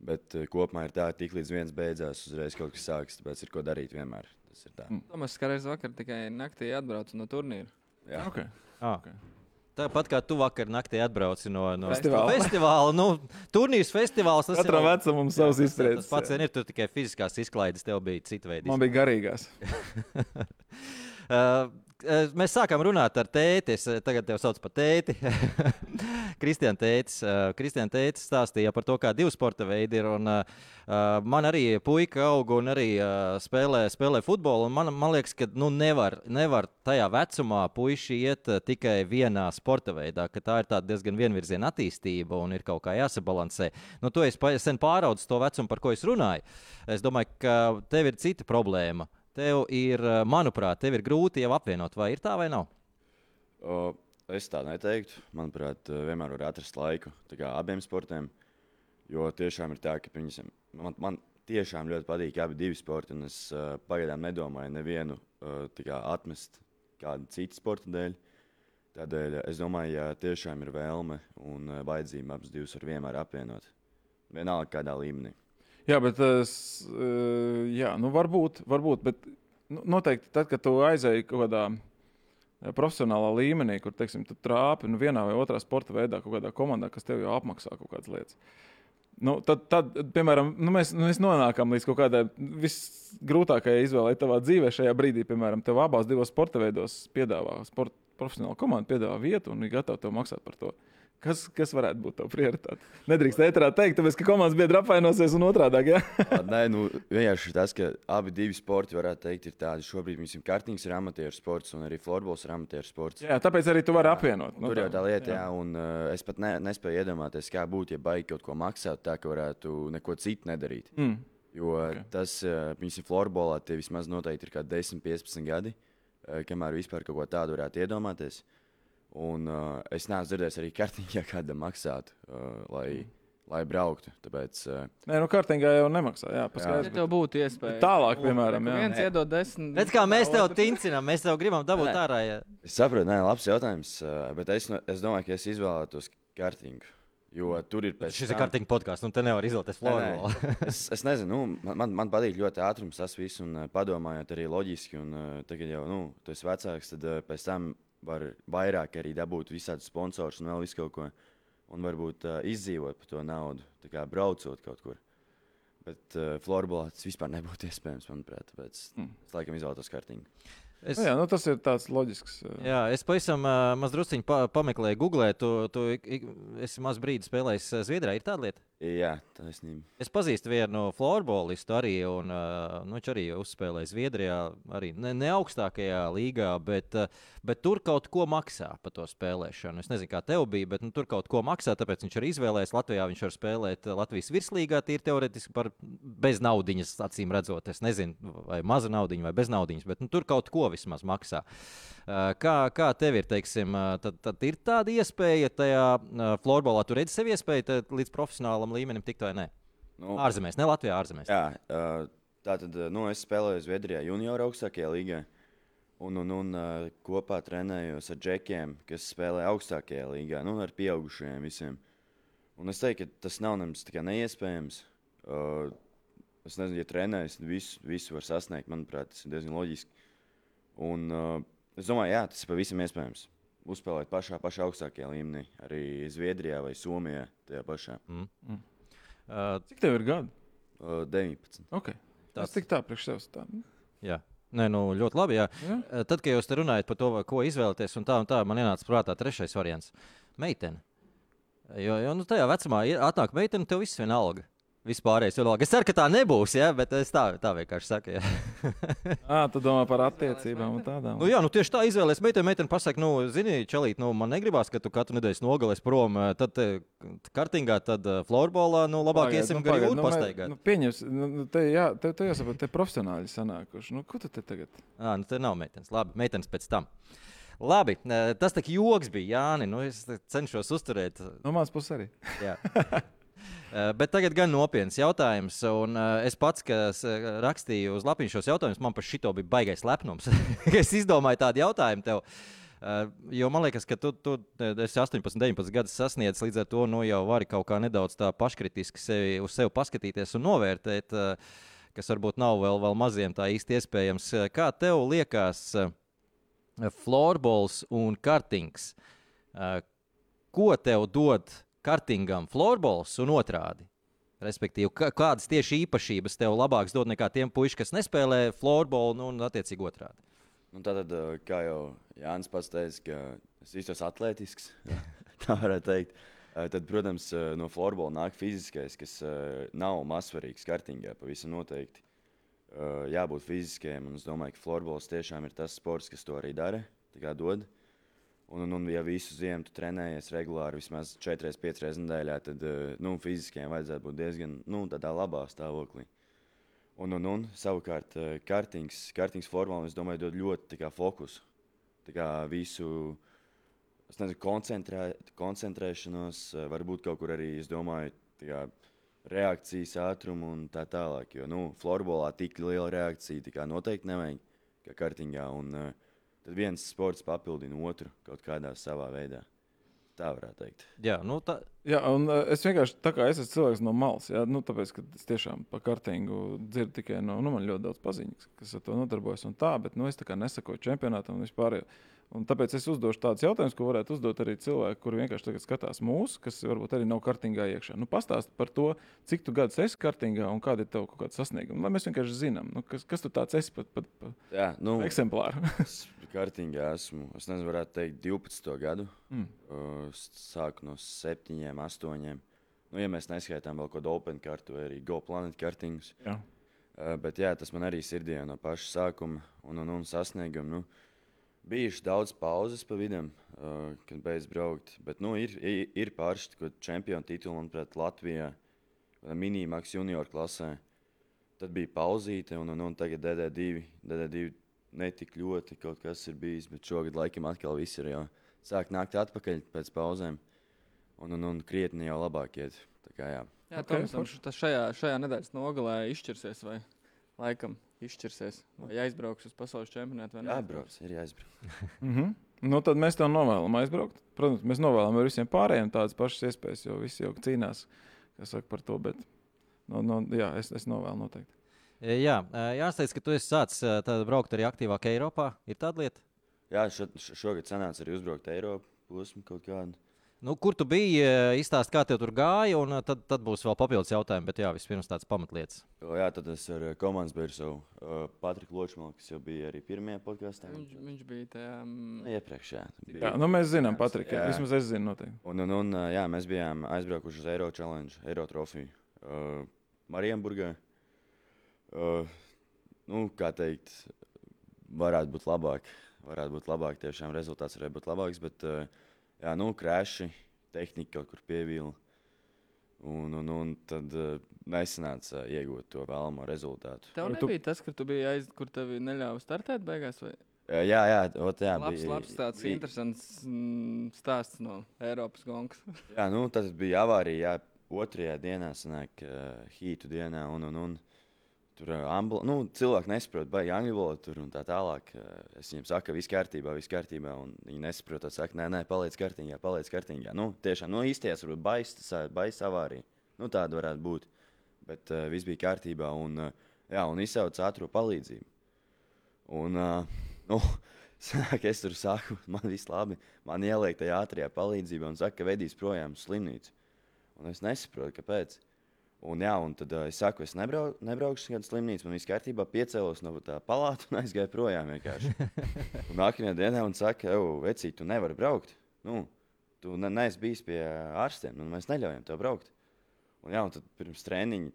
Bet uh, kopumā ir tā, ka tik līdz viens beidzās, uzreiz kaut kas sākas. Tāpēc ir ko darīt vienmēr. Tas ir tā. Mm. Tomas Skarais vakar tikai naktī atbrauca no turnīra. Jā, okay. Ah. Okay. Tāpat kā tu vakar naktī atbrauci no, no festivāla. festivāla nu, turnīrs festivāls. Katram jau... vecumam savs izturēts. Tas pats ir tur tikai fiziskās izklaides, tev bija cita veida. Man bija garīgās. uh, mēs sākām runāt ar tēti. Es eh, tagad tevi saucu par tēti. Kristiāna tētis. Eh, Kristiāna tētis stāstīja par to, kā divi sporta veidi ir. Un, uh, man arī puika aug un arī uh, spēlē, spēlē futbolu. Man, man liekas, ka nu, nevar, nevar tajā vecumā puiši iet tikai vienā sporta veidā, ka tā ir diezgan vienvirziena attīstība un ir kaut kā jāsabalansē. Nu, tu esi sen pāraudzis to vecumu, par ko es runāju. Es domāju, ka tev ir cita problēma tev ir, eh, manuprāt, tev ir grūti jau apvienot, vai ir tā vai nav? O, es tā neteiktu. Manuprāt, eh, vienmēr var atrast laiku abiem sportiem. Jo tiešām ir tā, ka viņas, man, man tiešām ļoti patīk abi divi sporti, es uh, pagaidām nedomāju nevienu uh, kā, atmest kādu citu sporta dēļ. Tādēļ es domāju, ja tiešām ir vēlme un vajadzība abus divus var vienmēr apvienot. Vienalga kādā līmenī. Jā, bet tas, eh, jā, nu varbūt, varbūt, bet nu, noteikti tad, kad tu aizēji kaut kādā eh, profesionālā līmenī, kur teiksim, tu trāpi nu, vienā vai otrā sporta veidā, kaut kādā komandā, kas tev jau apmaksā kaut kādas lietas. Nu, tad, tad, piemēram, nu mēs, nu mēs nonākam līdz kaut kādai visgrūtākajai izvēlei tavā dzīvē. Šajā brīdī, piemēram, tev abās divos sporta veidos piedāvā sporta profesionāla komanda, piedāvā vietu un ir gatava tev maksāt par to. Kas, kas varētu būt tā prioritāte? Nedrīkst ētrā teikt, tāpēc, ka komandas biedri apvainosies un otrādi. Ja? Nē, nu, vienkārši tas, ka abi divi sporti, varētu teikt, ir tādi. Šobrīd mums ir kartings, ir amatieru sports, un arī florbols ir amatieru sports. Jā, tāpēc arī tu vari apvienot. Nu, tur jau tā lieta, jā, jā un uh, es pat ne, nespēju iedomāties, kā būtu, ja baigi kaut ko maksāt, tā ka varētu neko citu nedarīt. Mm. Jo okay. tas, uh, piemēram, florbolā tie vismaz noteikti ir kādi 10, 15 gadi, uh, kamēr vispār kaut ko tādu varētu iedomāties. Uh, Un, uh, es neesmu dzirdējis arī kartiņā, kāda maksātu, uh, lai, lai brauktu. Tāpēc, uh, Nē, nu, kartiņā jau nemaksā. Jā, paskaidrs, ja tev būtu iespēja. Tālāk, piemēram, ja viens iedod desmit. Redz, kā mēs tev tincinām, mēs tev gribam dabūt ārā. Ja. Es saprotu, nē, labs jautājums, uh, bet es, es domāju, ka es izvēlētos kartiņu. Jo tur ir pēc tam. Šis ir kārtīgi podkāsts, un te nevar izvēlēties floru. es, es nezinu, nu, man, man patīk ļoti ātrums, tas viss, un padomājot arī loģiski. Un, uh, tagad jau, nu, tu esi vecāks, tad uh, pēc tam var vairāk arī dabūt visādus sponsorus un vēl visu kaut ko. Un varbūt uh, izdzīvot par to naudu, kā braucot kaut kur. Bet uh, florbolā tas vispār nebūtu iespējams, manuprāt. Tāpēc mm. es laikam izvēlētos kārtīgi. Es, nu jā, nu tas ir tāds loģisks. Uh... Jā, es pavisam uh, maz drusciņu pa, pameklēju, Google. Tu, tu esi maz brīdi spēlējis Zviedrijā. Ir tāda lieta? Jā, taisnība. Es pazīstu vienu florbolistu arī, un nu, viņš arī uzspēlēja Zviedrijā, arī ne, ne augstākajā līgā, bet, bet tur kaut ko maksā par to spēlēšanu. Es nezinu, kā tev bija, bet nu, tur kaut ko maksā, tāpēc viņš arī izvēlējās Latvijā. Viņš var spēlēt Latvijas virslīgā, tīri teorētiski par bez naudiņas, acīm redzot. Es nezinu, vai maza naudiņa vai bez naudiņas, bet nu, tur kaut ko vismaz maksā. Uh, kā, kā tev ir, teiksim, uh, tad, tad ir tāda iespēja tajā uh, florbolā, tu redzi sev iespēju līdz profesionālam līmenim tikt vai nē? Nu, ārzemēs, ne Latvijā, ārzemēs. Jā, tā tad nu, es spēlēju Zviedrijā, junior augstākajā līgā. Un, un, un kopā trenējos ar džekiem, kas spēlē augstākajā līgā, nu, ar pieaugušajiem visiem. Un es teiktu, ka tas nav nemaz neiespējams. Uh, es nezinu, ja trenējas, tad visu, visu var sasniegt. Manuprāt, tas ir diezgan loģiski. Un, uh, es domāju, jā, tas ir pavisam iespējams. Uzspēlēt pašā, pašā augstākajā līmenī, arī Zviedrijā vai Somijā. Tajā pašā. Mm. Mm. Uh, Cik tev ir gadi? Uh, 19. Okay. Tas tik tā priekš sevis. Tā. Jā. Nē, nu, ļoti labi. Jā. Jā. Tad, kad jūs runājat par to, ko izvēlēties, un tā, un tā man ienāca prātā trešais variants - meitene. Jo, jo nu, tajā vecumā atnāk meitene, tev viss vienalga. Vispārējais ir labi. Es ceru, ka tā nebūs, ja? bet es tā, tā vienkārši saku. ah, tu domā par attiecībām un tādām. Nu, jā, nu, tieši tā izvēlēties. Meitene, meitene pasakā, nu, zini, čelīt, nu, man negribās, ka tu katru nedēļu nogalēs prom. Tad kartingā, tad florbolā, nu, labāk pagaid, iesim nu, jūru nu, pastaigāt. Nu, pieņems, nu, te, jā, te, te jāsaprot, te profesionāļi sanākuši. Nu, ko tu te tagad? Ā, nu, te nav meitenes. Labi, meitenes pēc tam. Labi, tas tā kā joks bija, Jāni. Nu, es cenšos uzturēt. No mans puses arī. Eh, bet tagad gan nopietns jautājums. Un, uh, es pats, kas uh, rakstīju uz lapiņu šos jautājumus, man par šito bija baigais lepnums. es izdomāju tādu jautājumu tev. Uh, jo man liekas, ka tu, tu esi 18, 19 gadus sasniedzis, līdz ar to nu, jau vari kaut kā nedaudz paškritiski sevi, uz sevi paskatīties un novērtēt, uh, kas varbūt nav vēl, vēl maziem tā īsti iespējams. Kā tev liekas, uh, florbols un kartings? Uh, ko tev dod kartingam florbols un otrādi. Respektīvi, kādas tieši īpašības tev labākas dod nekā tiem puišiem, kas nespēlē florbolu nu, un attiecīgi otrādi? Nu, tātad, kā jau Jānis pats teica, ka es esmu atletisks, tā varētu teikt. Tad, protams, no florbola nāk fiziskais, kas nav mazsvarīgs kartingā, pavisam noteikti. Jābūt fiziskajam, un es domāju, ka florbols tiešām ir tas sports, kas to arī dara, tā kā dod. Uh, Un, un, un ja visu ziemu tu trenējies regulāri, vismaz 4-5 reizes nedēļā, tad eh, nu, fiziskiem vajadzētu būt diezgan nu, labā stāvoklī. Un, un, un savukārt, eh, kartings, kartings formāli, es domāju, dod ļoti kā, fokusu. Tā kā visu nezinu, koncentrē, koncentrēšanos, eh, varbūt kaut kur arī, es domāju, kā, reakcijas ātrumu un tā tālāk. Jo nu, florbolā tik liela reakcija noteikti nevajag kā kartingā. Un, uh, tad viens sports papildina otru kaut kādā savā veidā. Tā varētu teikt. Jā, nu tā. Jā, un uh, es vienkārši tā kā es esmu cilvēks no malas, jā, nu, tāpēc, ka es tiešām par kartingu dzirdu tikai no, nu, man ļoti daudz paziņas, kas ar to nodarbojas un tā, bet, nu, es tā kā nesakoju čempionātam un vispār. Un tāpēc es uzdošu tādus jautājumus, ko varētu uzdot arī cilvēki, kuri vienkārši skatās mūsu, kas varbūt arī nav kartingā iekšā. Nu, Pastāst par to, cik tu gadus esi kartingā un kāda ir tava kaut sasnieguma. Lai mēs vienkārši zinām, nu, kas, kas tu tāds esi pat, pat, pat Jā, nu, eksemplāru. kartingā esmu, es nezinu, varētu teikt, 12 gadu. Mm. Sāku no 7, 8. Nu, ja mēs neskaitām vēl kādu Open kartu vai arī Go Planet kartingus. Jā. Uh, bet jā, tas man arī sirdī no paša sākuma un, un, un sasnieguma. Nu, Bijuši daudz pauzes pa vidam, uh, kad beidz braukt. Bet nu, ir, ir, ir pāris čempionu tituli, manuprāt, Latvijā, minimāks junior klasē. Tad bija pauzīte, un, un, un tagad DD2, DD2 netik ļoti kaut kas ir bijis, bet šogad laikam atkal viss ir jau sāk nākt atpakaļ pēc pauzēm. Un, un, un krietni jau labāk iet. Kā, jā, jā okay, Toms, tas šajā, šajā nedēļas nogalē izšķirsies vai laikam izšķirsies. Vai aizbrauks uz pasaules čempionātu vai nē? Jābrauc, ir jāizbrauc. mm -hmm. Nu, tad mēs tam novēlam aizbraukt. Protams, mēs novēlam arī visiem pārējiem tādas pašas iespējas, jo visi jau cīnās par to. Bet, no, no, jā, es, es novēlu noteikti. E, jā, e, jāsaka, ka tu esi sācis e, braukt arī aktīvāk Eiropā. Ir tāda lieta? Jā, šo, šogad sanāca arī uzbraukt Eiropu posmu kaut kādu. Nu, kur tu biji? eh, Izstāst, kā tev tur gāja, un eh, tad, tad būs vēl papildus jautājumi. Bet jā, vispirms tāds pamatlietas. O, jā, tad es ar eh, komandas savu uh, Patriku Ločmalu, kas jau bija arī pirmajā podkāstā. Viņš, viņš bija tajā. mm, Iepriekš, jā. bija. Jā, nu mēs zinām, Patrik, jā. Jā. vismaz es zinu noteikti. Un, un, un jā, mēs bijām aizbraukuši uz Eiro Challenge, Eiro trofiju. Uh, Marijamburgā. Uh, nu, kā teikt, varētu būt labāk. Varētu būt labāk, tiešām rezultāts varētu būt labāks. Bet, uh, jā, nu, krāši, tehnika kaut kur pievīla. Un, un, un tad uh, nesanāca iegūt to vēlamo rezultātu. Tev Tu- nebija tas, ka tu biji aiz, kur tevi neļāva startēt beigās? Vai? Jā, jā, ot, jā labs, bija- labs tāds bija- interesants mm, stāsts no Eiropas gongas. Jā, nu, tad bija avārija. Jā, otrajā dienā, sanāk, uh, hītu dienā. Un, un, un, tur uh, ambul... nu, cilvēki nesaprot, baigi angļu valodu tur un tā tālāk. Uh, es viņiem saku, ka viss kārtībā, viss kārtībā. Viņi nesaprot, saka, nē, nē, paliec kārtībā, paliec kārtībā. Nu, tiešām, nu, īstajās varbūt baisa, avārija. Nu, tāda varētu būt. Bet uh, viss bija kārtībā un, uh, jā, un izsauca ātrā palīdzību. Un, uh, nu, Sāk, es tur saku, man viss labi. Man ieliek tajā ātrajā palīdzībā un saka, ka vedīs projām uz slimnīcu. Un es nesaprotu, kāpēc. Un, jā, un tad uh, es saku, es nebrau, nebraukšu uz slimnīcu. Man viss kārtībā piecēlos no tā palāta un aizgāju projām. Nākamajā dienā man saka, ej, vecīt, tu nevari braukt. Nu, tu ne, neesi bijis pie ārstiem, un mēs neļaujam tev braukt. Un, jā, un tad pirms treniņa,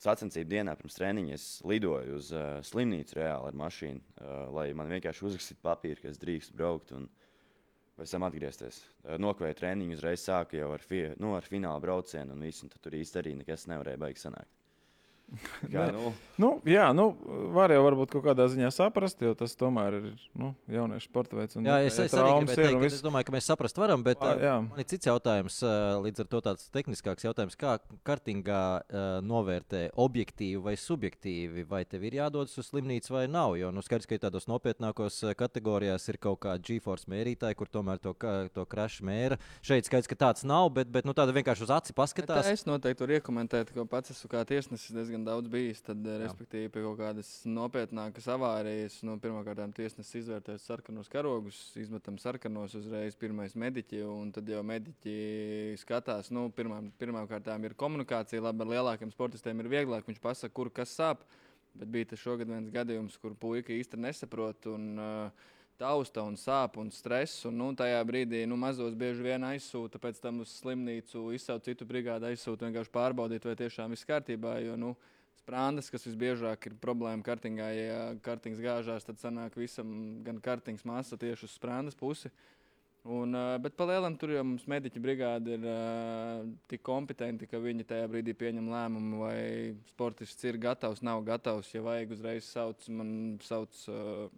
sacensību dienā, pirms treniņa es lidoju uz uh, slimnīcu reāli ar mašīnu, uh, lai man vienkārši uzrakstītu papīru, ka es drīkstu braukt. Un, Pēc tam atgriezties. Nokavēju treniņu, uzreiz sāku jau ar, fi, nu, ar fināla braucienu, un, visu, un tur īsti arī nekas nevarēja baigt sanākt. Nu, Nu, jā, nu, var jau varbūt kaut kādā ziņā saprast, jo tas tomēr ir nu, jauniešu sporta veids. un, Jā, ja es, es arī gribēju ir teikt, viss- es domāju, ka mēs saprast varam, bet uh, jā. man ir cits jautājums, līdz ar to tāds tehniskāks jautājums, kā kartingā novērtē objektīvi vai subjektīvi, vai tev ir jādodas uz slimnīcu vai nav, jo, nu, skaidrs, ka ir tādos nopietnākos kategorijās ir kaut kāda GeForce mērītāja, kur tomēr to, ka- to krašu mēra. Šeit skaidrs, ka tāds nav, bet, bet nu, tāda vienkārši uz aci paskatās. tā Es noteikti varu iekomentēt, ka pats esmu kā tiesnesis diezgan daudz bijis. Tad, eh, respektīvi, pie kaut kādas nopietnākas avārijas, nu, pirmkārt, tiesnesis izvērtēs sarkanos karogus, izmetam sarkanos uzreiz pirmais mediķi, un tad jau mediķi skatās. Nu, kārtām ir komunikācija, labi, ar lielākiem sportistiem ir vieglāk. Viņš pasaka, kur kas sāp. Bet bija tas šogad viens gadījums, kur puika īsti nesaprot. Un, uh, tausta un sāp un stress. Un, nu, tajā brīdī nu, mazos bieži vien aizsūta, pēc tam uz slimnīcu, izsauc citu brigādi, aizsūta vienkārši pārbaudīt, vai tiešām viss kārtībā. Jo, nu, Sprāndas, kas visbiežāk ir problēma kartingā, ja kartings gāžās, tad sanāk visam gan kartings masa tieši uz sprāndas pusi. Un, uh, bet par lielam tur jau mums mediķa brigāde ir uh, tik kompetenti, ka viņi tajā brīdī pieņem lēmumu, vai sportists ir gatavs, nav gatavs. Ja vajag uzreiz sauc, man sauc uh,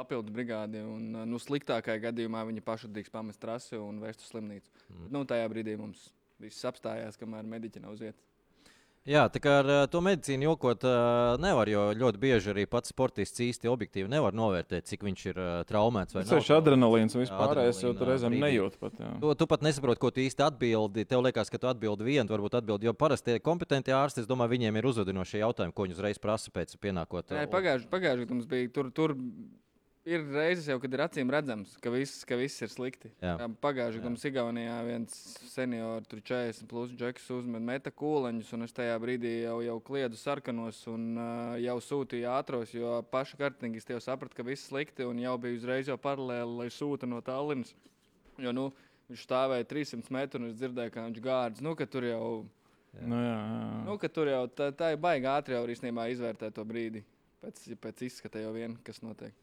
papildu brigādi. Un, uh, nu, sliktākajā gadījumā viņi paši drīkst pamest trasi un vēst uz slimnīcu. Mm. Nu, tajā brīdī mums viss apstājās, kamēr mediķi nav uz vietas. Jā, tā kā ar uh, to medicīnu jokot, uh, nevar, jo ļoti bieži arī pats sportists īsti objektīvi nevar novērtēt, cik viņš ir traumēts. vai Tas ir adrenalīns un vispārējais, jo tur reizēm nejūt pat. Jā. Tu, tu pat nesaproti, ko tu īsti atbildi. Tev liekas, ka tu atbildi vienu, varbūt atbildi. Jo parasti tie kompetentie ārsti, es domāju, viņiem ir uzvedinošie jautājumi, ko viņi uzreiz prasa pēc pienākot. Nē, pagājuši pagājuši mums bija tur. tur Ir reizes jau, kad ir acīm redzams, ka viss, ka viss ir slikti. Jā. Pagājušajā gadā mums Igaunijā viens seniors, tur 40 plus džeks uzmet meta kūleņus, un es tajā brīdī jau, jau kliedu sarkanos un uh, jau sūtīju ātros, jo paši kartingisti jau saprata, ka viss slikti, un jau bija uzreiz jau paralēli, lai sūta no Tallinas. Jo, nu, viņš stāvēja 300 metrus, un es dzirdēju, kā viņš gārdas. Nu, ka tur jau, Nu, jā, jā. nu, tur jau tā, tā ir baigā ātri jau īstenībā izvērtēt to brīdi. Pēc, pēc izskata jau vien, kas notiek.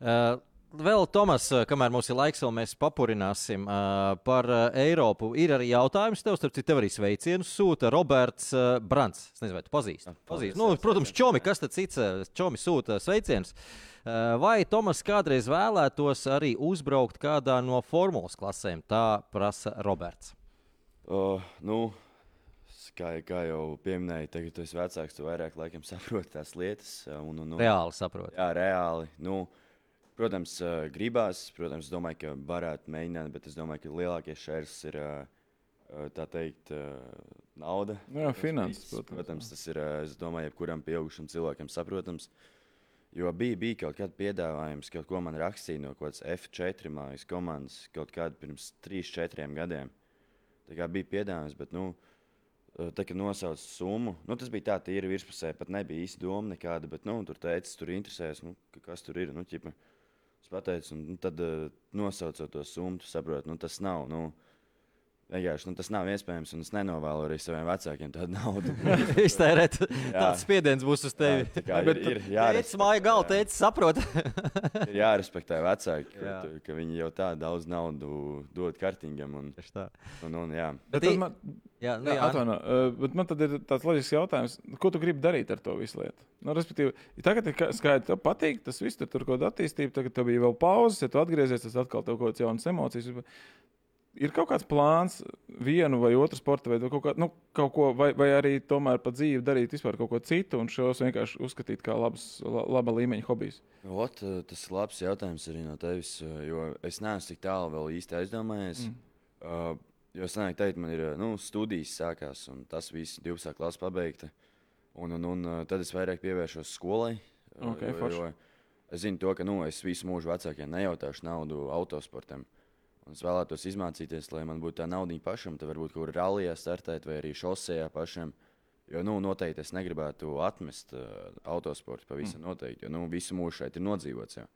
Uh, Vēl, Tomas, uh, kamēr mums ir laiks, vēl mēs papurināsim uh, par uh, Eiropu. Ir arī jautājums tev, starp citu, arī sveicienus sūta Roberts uh, Brants. Es nezinu, vai tu pazīsti. Pazīst. Nu, protams, Čomi, kas tad cits? uh, Čomi sūta sveicienus. Uh, vai Tomas kādreiz vēlētos arī uzbraukt kādā no formulas klasēm? Tā prasa Roberts. Uh, nu, kā, kā jau pieminēju, tagad tu esi vecāks, tu vairāk laikam saproti tās lietas. uh, Un, un, un, Reāli saprot. Jā, reāli. Nu, protams, uh, gribās. Protams, domāju, ka varētu mēģināt, bet es domāju, ka lielākie šķērslis ir uh, uh, tā teikt, uh, nauda. Jā, finanses, Protams, protams. tas ir, uh, es domāju, jebkuram pieaugušam cilvēkam saprotams. Jo bija, bija kaut kāda piedāvājums, kaut ko man rakstīja no kaut kādas F4 mājas komandas kaut kādā pirms 3, 4 gadiem. Tā kā bija piedāvājums, bet, nu, tā kā nosauca summu, nu, tas bija tā, tīri virspusē, pat nebija īsti doma nekāda, bet, nu, tur teicis, tur interesēs, nu, ka kas tur ir. Nu, ķipa, es pateicu, un nu, tad uh, nosaucot to summu, tu saproti, nu, tas nav. Nu, Vienkārši nu, tas nav iespējams, un es nenovēlu arī saviem vecākiem tādu naudu. Iztērēt, tāds spiediens būs uz tevi. Jā, tā kā ir, ir jārespektē, māja galā, jā. tēcis saprot. ir jārespektē vecāki, ka, Jā. tu- ka viņi jau tā daudz naudu dod kartingam. Un, un, un, jā. Bet Bet man, Jā, nu, jā, atvaino, bet man tad ir tāds loģisks jautājums, ko tu gribi darīt ar to visu lietu? Nu, respektīvi, tagad ir ka- skaidrs, tev patīk tas viss, tur tur kaut kāda attīstība, tagad tev bija vēl pauzes, ja tu atgriezies, tas atkal tev kaut kādas jaunas emocijas. Ir kaut kāds plāns, vienu vai otru sporta veidu, vai kaut, kā, nu, kaut ko, vai, vai arī tomēr pa dzīvi darīt vispār kaut ko citu, un šos vienkārši uzskatīt kā labas, la, laba līmeņa hobijs. Ot, eh, tas ir labs jautājums arī no tevis, eh, jo es neesmu tik tālu vēl īsti aizdomājies. Mm. Uh, jo senāk teikt, man ir nu, studijas sākās, un tas viss 12. klases pabeigta. Un, un, un tad es vairāk pievēršos skolai. eh, Ok, jo, forši. jo es zinu to, ka nu, es visu mūžu vecākiem nejautāšu naudu autosportam. Un es vēlētos izmācīties, lai man būtu tā nauda pašam, tad varbūt kaut kur rallijā startēt vai arī šosejā pašam. Jo nu, noteikti es negribētu atmest uh, autosportu pavisam mm. noteikti, jo nu, visu mūžu šeit ir nodzīvots. Jau.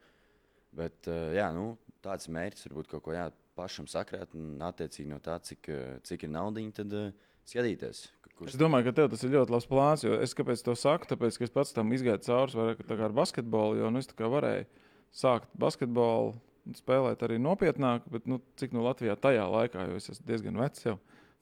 Bet uh, jā, nu, tāds mērķis varbūt kaut ko jā, pašam sakrāt, un attiecīgi no tā, cik, uh, cik ir naudiņa, tad uh, skatīties. Kurš Es domāju, ka tev tas ir ļoti labs plāns. jo Es kāpēc to saku? Tāpēc, ka es pats tam izgāju cauri vairāk ar basketbolu. Jo nu, es tā kā varēju sākt basketbolu, spēlēt arī nopietnāk. Bet nu, cik no Latvijā tajā laikā, jo es esmu diezgan vecs jau.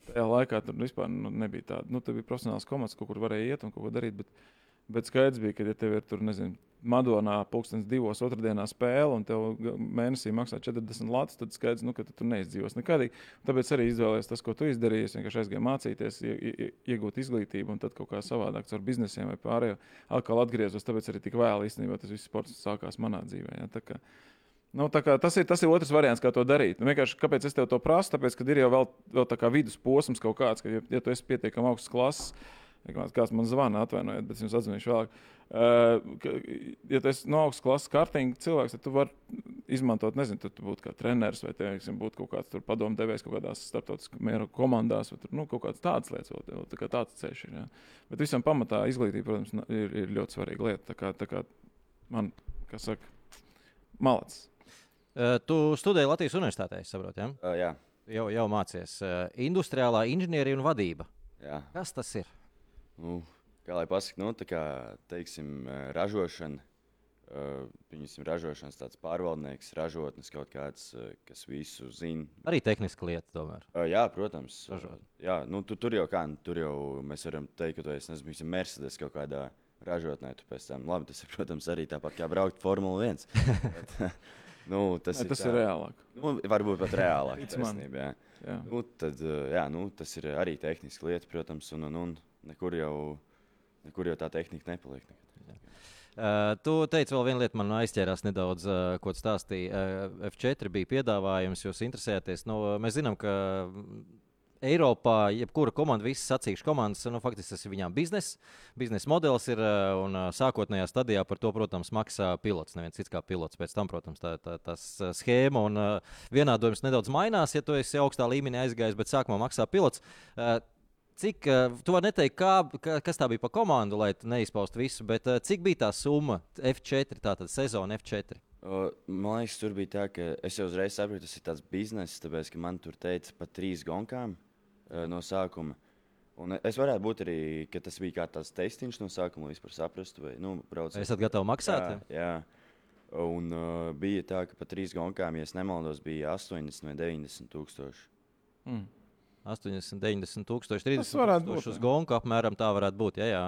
Tajā laikā tur vispār nu, nebija tāda. Nu, tur bija profesionāls komandas, kur varēja iet un ko darīt. Bet, bet skaidrs bija, ka, ja tev ir tur, nezinu, Madonā pūkstens divos otrdienā spēle un tev mēnesī maksā 40 lats, tad skaidrs, nu, ka tu neizdzīvos nekādīgi. Tāpēc arī izvēlējies tas, ko tu izdarīji. Es vienkārši aizgāju mācīties, ie, ie, iegūt izglītību, un tad kaut kā savādāk ar biznesiem vai pārējo atkal atgriezos. Tāpēc arī tik vēlu īstenībā tas viss sports sākās manā dzīvē. Ja? Nu, tas, ir, tas ir otrs variants, kā to darīt. Nu, kāpēc es tev to prasu? Tāpēc, ka ir jau vēl, vēl tā kā vidusposms kaut kāds, ka, ja, ja tu esi pietiekami augsts klases, Kāds man zvana, atvainojiet, bet es jums atzvanīšu vēlāk. Uh, ka, ja tu esi no augstas klases kārtīgi cilvēks, tad tu vari izmantot, nezinu, tu, tu būtu kā treneris vai teiksim, būtu kaut kāds padomdevējs kaut kādās starptautiskās komandās, vai tur, nu, kaut kādas tādas lietas, vēl, vēl, tā kā tāds ceļš ir. Ja. Bet visam pamatā izglītība, protams, ir, ir ļoti svarīga lieta. Tā kā, tā kā man, kā saka, malacis. Uh, tu studēji Latvijas Universitātē, saprotu, ja? Uh, jā, jau, jau mācies. Uh, industriālā inženierija un vadība. jā. Kas tas ir? Nu, kā lai pasakā, nu, tā kā teiksim, eh, ražošana, viņas ražošanas tāds pārvaldnieks, ražotnes kaut kāds, kas visu zina. Arī tehniska lieta, tomēr. Jā, protams. Ražot. jā, nu, tu, tur jau kā, nu, tur jau mēs varam teikt, ka tu esi nezinu, piemēram, Mercedes kaut kādā ražotnē. Tu pēc tam, labi, tas ir, protams, arī tāpat kā braukt Formula 1. Nu, tas, ir, tas tā. ir reālāk. Nu, varbūt pat reālāk. Taisnība, jā. Jā. Nu, tad, uh, jā, nu, tas ir arī tehniski lieta, protams, un, un, un nekur, jau, nekur jau tā tehnika nepaliek. Uh, tu teici, vēl viena lieta man aizķērās nedaudz, uh, ko tu stāstīji. Uh, F4 bija piedāvājums, jūs interesēties. Nu, mēs zinām, ka Eiropā jebkura komanda, visas sacīkšu komandas, nu, faktiski tas ir viņām biznesa. Biznesa modelis ir uh, un uh, sākotnējā stadijā par to, protams, maksā pilots. Neviens cits kā pilots. Pēc tam, protams, tā, tā, tas uh, schēma un vienādojums nedaudz mainās, ja tu esi augstā līmenī aizgājis, bet sākumā maksā pilots. Cik, tu vari neteikt, kā, ka, kas tā bija pa komandu, lai tu neizpaustu visu, bet cik bija tā summa F4, tātad sezona F4? Uh, Man liekas, tur bija tā, ka es jau uzreiz sapratu, tas ir tāds bizness, tāpēc, ka man tur teica par trīs gonkām no sākuma. Un es varētu būt arī, ka tas bija kā tāds testiņš no sākuma, lai vispār saprastu, vai nu, brauc. Vai esat gatavi maksāt? Jā, jā. Un uh, bija tā, ka par trīs gonkām, ja es nemaldos, bija 80 vai 90 tūkstoši. Mm. 80, 90 tūkstoši, 30 Tas varētu būt, tūkstoši uz gonku apmēram tā varētu būt. Jā, jā.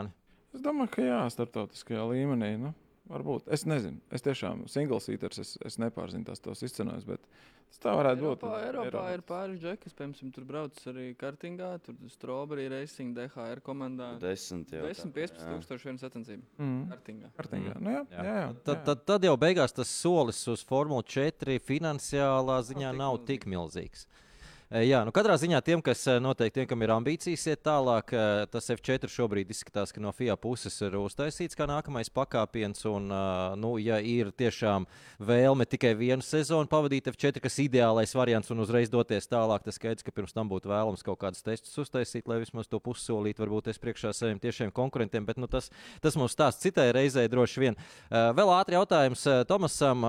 Es domāju, ka jā, starptautiskajā līmenī. Nu, varbūt. Es nezinu. Es tiešām singls eaters, es, es nepārzinu tās tos izcenojums, bet tas tā varētu būt. Eiropā, Eiropā Eiropā. ir pāris džekas, piemēram, tur brauc arī kartingā, tur Strawberry Racing, DHR komandā. 10, jau 10, 15 tūkstoši viena sacensība. Mm. Kartingā. Kartingā. Mm. Nu, jā, jā, jā, jā, Tad, tad, tad jau beigās tas solis uz Formuli 4 finansiālā ziņā tik nav milzīgs. tik milzīgs. E, Jā, nu katrā ziņā tiem, kas noteikti, tiem, kam ir ambīcijas iet tālāk, tas F4 šobrīd izskatās, ka no FIA puses ir uztaisīts kā nākamais pakāpiens. Un, nu, ja ir tiešām vēlme tikai vienu sezonu pavadīt F4, kas ir ideālais variants un uzreiz doties tālāk, tas skaidrs, ka pirms tam būtu vēlams kaut kādus testus uztaisīt, lai vismaz to pussolītu, varbūt es priekšā saviem tiešiem konkurentiem. Bet nu, tas, tas mums stāsta citai reizei droši vien. Vēl ātri jautājums Tomasam.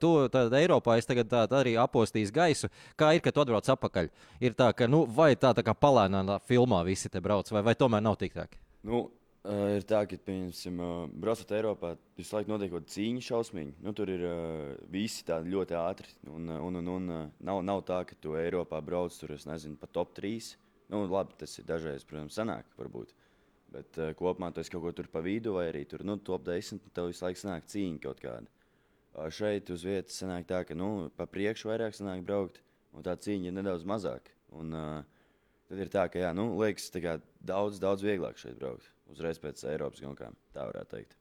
Tu tad Eiropā es tagad tā, tā arī apostīju gaisu. Kā ir, kad tu atbrauc atpakaļ? Ir tā, ka nu, vai tā, tā kā palēnā filmā visi te brauc, vai, vai tomēr nav tik tā? Nu, uh, ir tā, ka, piemēram, uh, braucot Eiropā, visu laiku notiek kaut kāda cīņa šausmīgi. Nu, tur ir uh, visi tādi ļoti ātri. Un, un, un, un nav, nav tā, ka tu Eiropā brauc tur, es nezinu, pa top 3. Nu, labi, tas ir dažreiz, protams, sanāk, varbūt. Bet uh, kopumā esi kaut ko tur pa vidu, vai arī tur, nu, top 10, un tev visu laiku sanāk cīņa kaut kāda. Uh, šeit uz vietas sanāk tā, ka, nu, pa priekšu vairāk sanāk braukt, un tā cīņa ir nedaudz mazāk. Un, uh, Tad ir tā, ka jā, nu, liekas, tā kā daudz, daudz vieglāk šeit braukt. Uzreiz pēc Eiropas gaunkām, tā varētu teikt.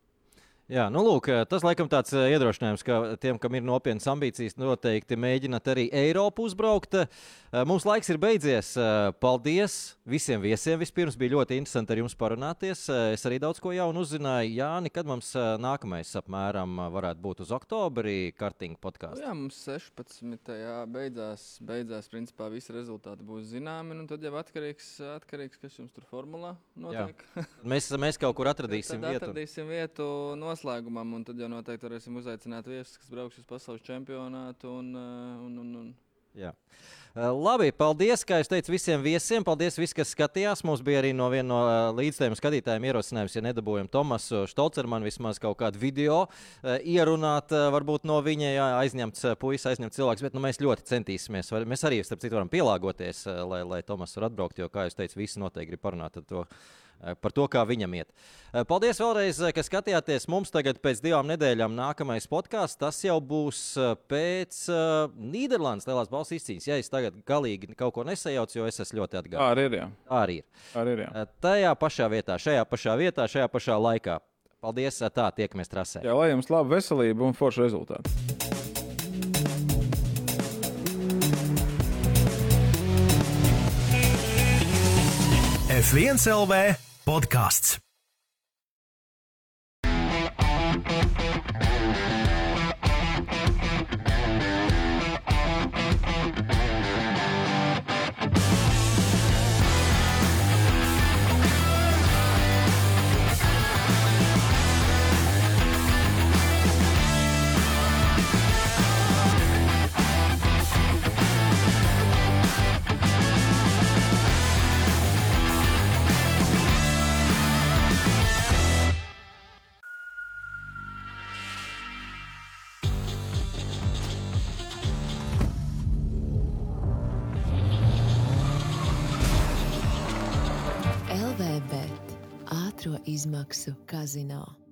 Jā, nu, lūk, tas laikam tāds eh, iedrošinājums, ka tiem, kam ir nopietnas ambīcijas, noteikti mēģināt arī Eiropu uzbraukt. Eh, Mums laiks ir beidzies. Eh, Paldies visiem viesiem. Vispirms bija ļoti interesanti ar jums parunāties. Eh, Es arī daudz ko jaunu uzzināju. Jā, kad mums eh, nākamais apmēram eh, varētu būt uz oktobri kartinga Nu podkāstu. Jā, mums 16. Jā, beidzās, beidzās, principā visi rezultāti būs zināmi. un Tad jau atkarīgs, atkarīgs kas jums tur formulā notiek. Mēs, mēs kaut kur atradīsim vietu. atradīsim vietu noslēgumam, un tad jau noteikti varēsim uzaicināt viesus, kas brauks uz pasaules čempionātu. Un, eh, un, un, un. Jā. Uh, Labi, paldies, kā jūs teicat, visiem viesiem. Paldies, visi, kas skatījās. Mums bija arī no viena no uh, līdzstājiem skatītājiem ierosinājums, ja nedabūjam Tomasu Stolcermanu vismaz kaut kādu video ierunāt, varbūt no viņa jā, aizņemts puisis, aizņemts cilvēks, bet nu, mēs ļoti centīsimies. Var- Mēs arī, starp citu, varam pielāgoties, lai, lai Tomas var atbraukt, jo, kā jūs teicat, visi noteikti grib parunāt ar to. Uh, Par to, kā viņam iet. Uh, Paldies vēlreiz, uh, ka skatījāties. Mums tagad pēc divām nedēļām nākamais podkāsts. Tas jau būs pēc uh, Nīderlandes lielās balss izcīņas. Ja es tagad galīgi kaut ko nesajaucu, jo es esmu ļoti Tā atgādājis. arī ir. Jā. Arī ir. Arī ir jā. Tajā pašā vietā, šajā pašā vietā, šajā pašā laikā. Paldies, tā tiekamies trasē. jā, lai jums laba veselība un forša rezultāti. F1 LV podkāsts. Izmaksu kazino.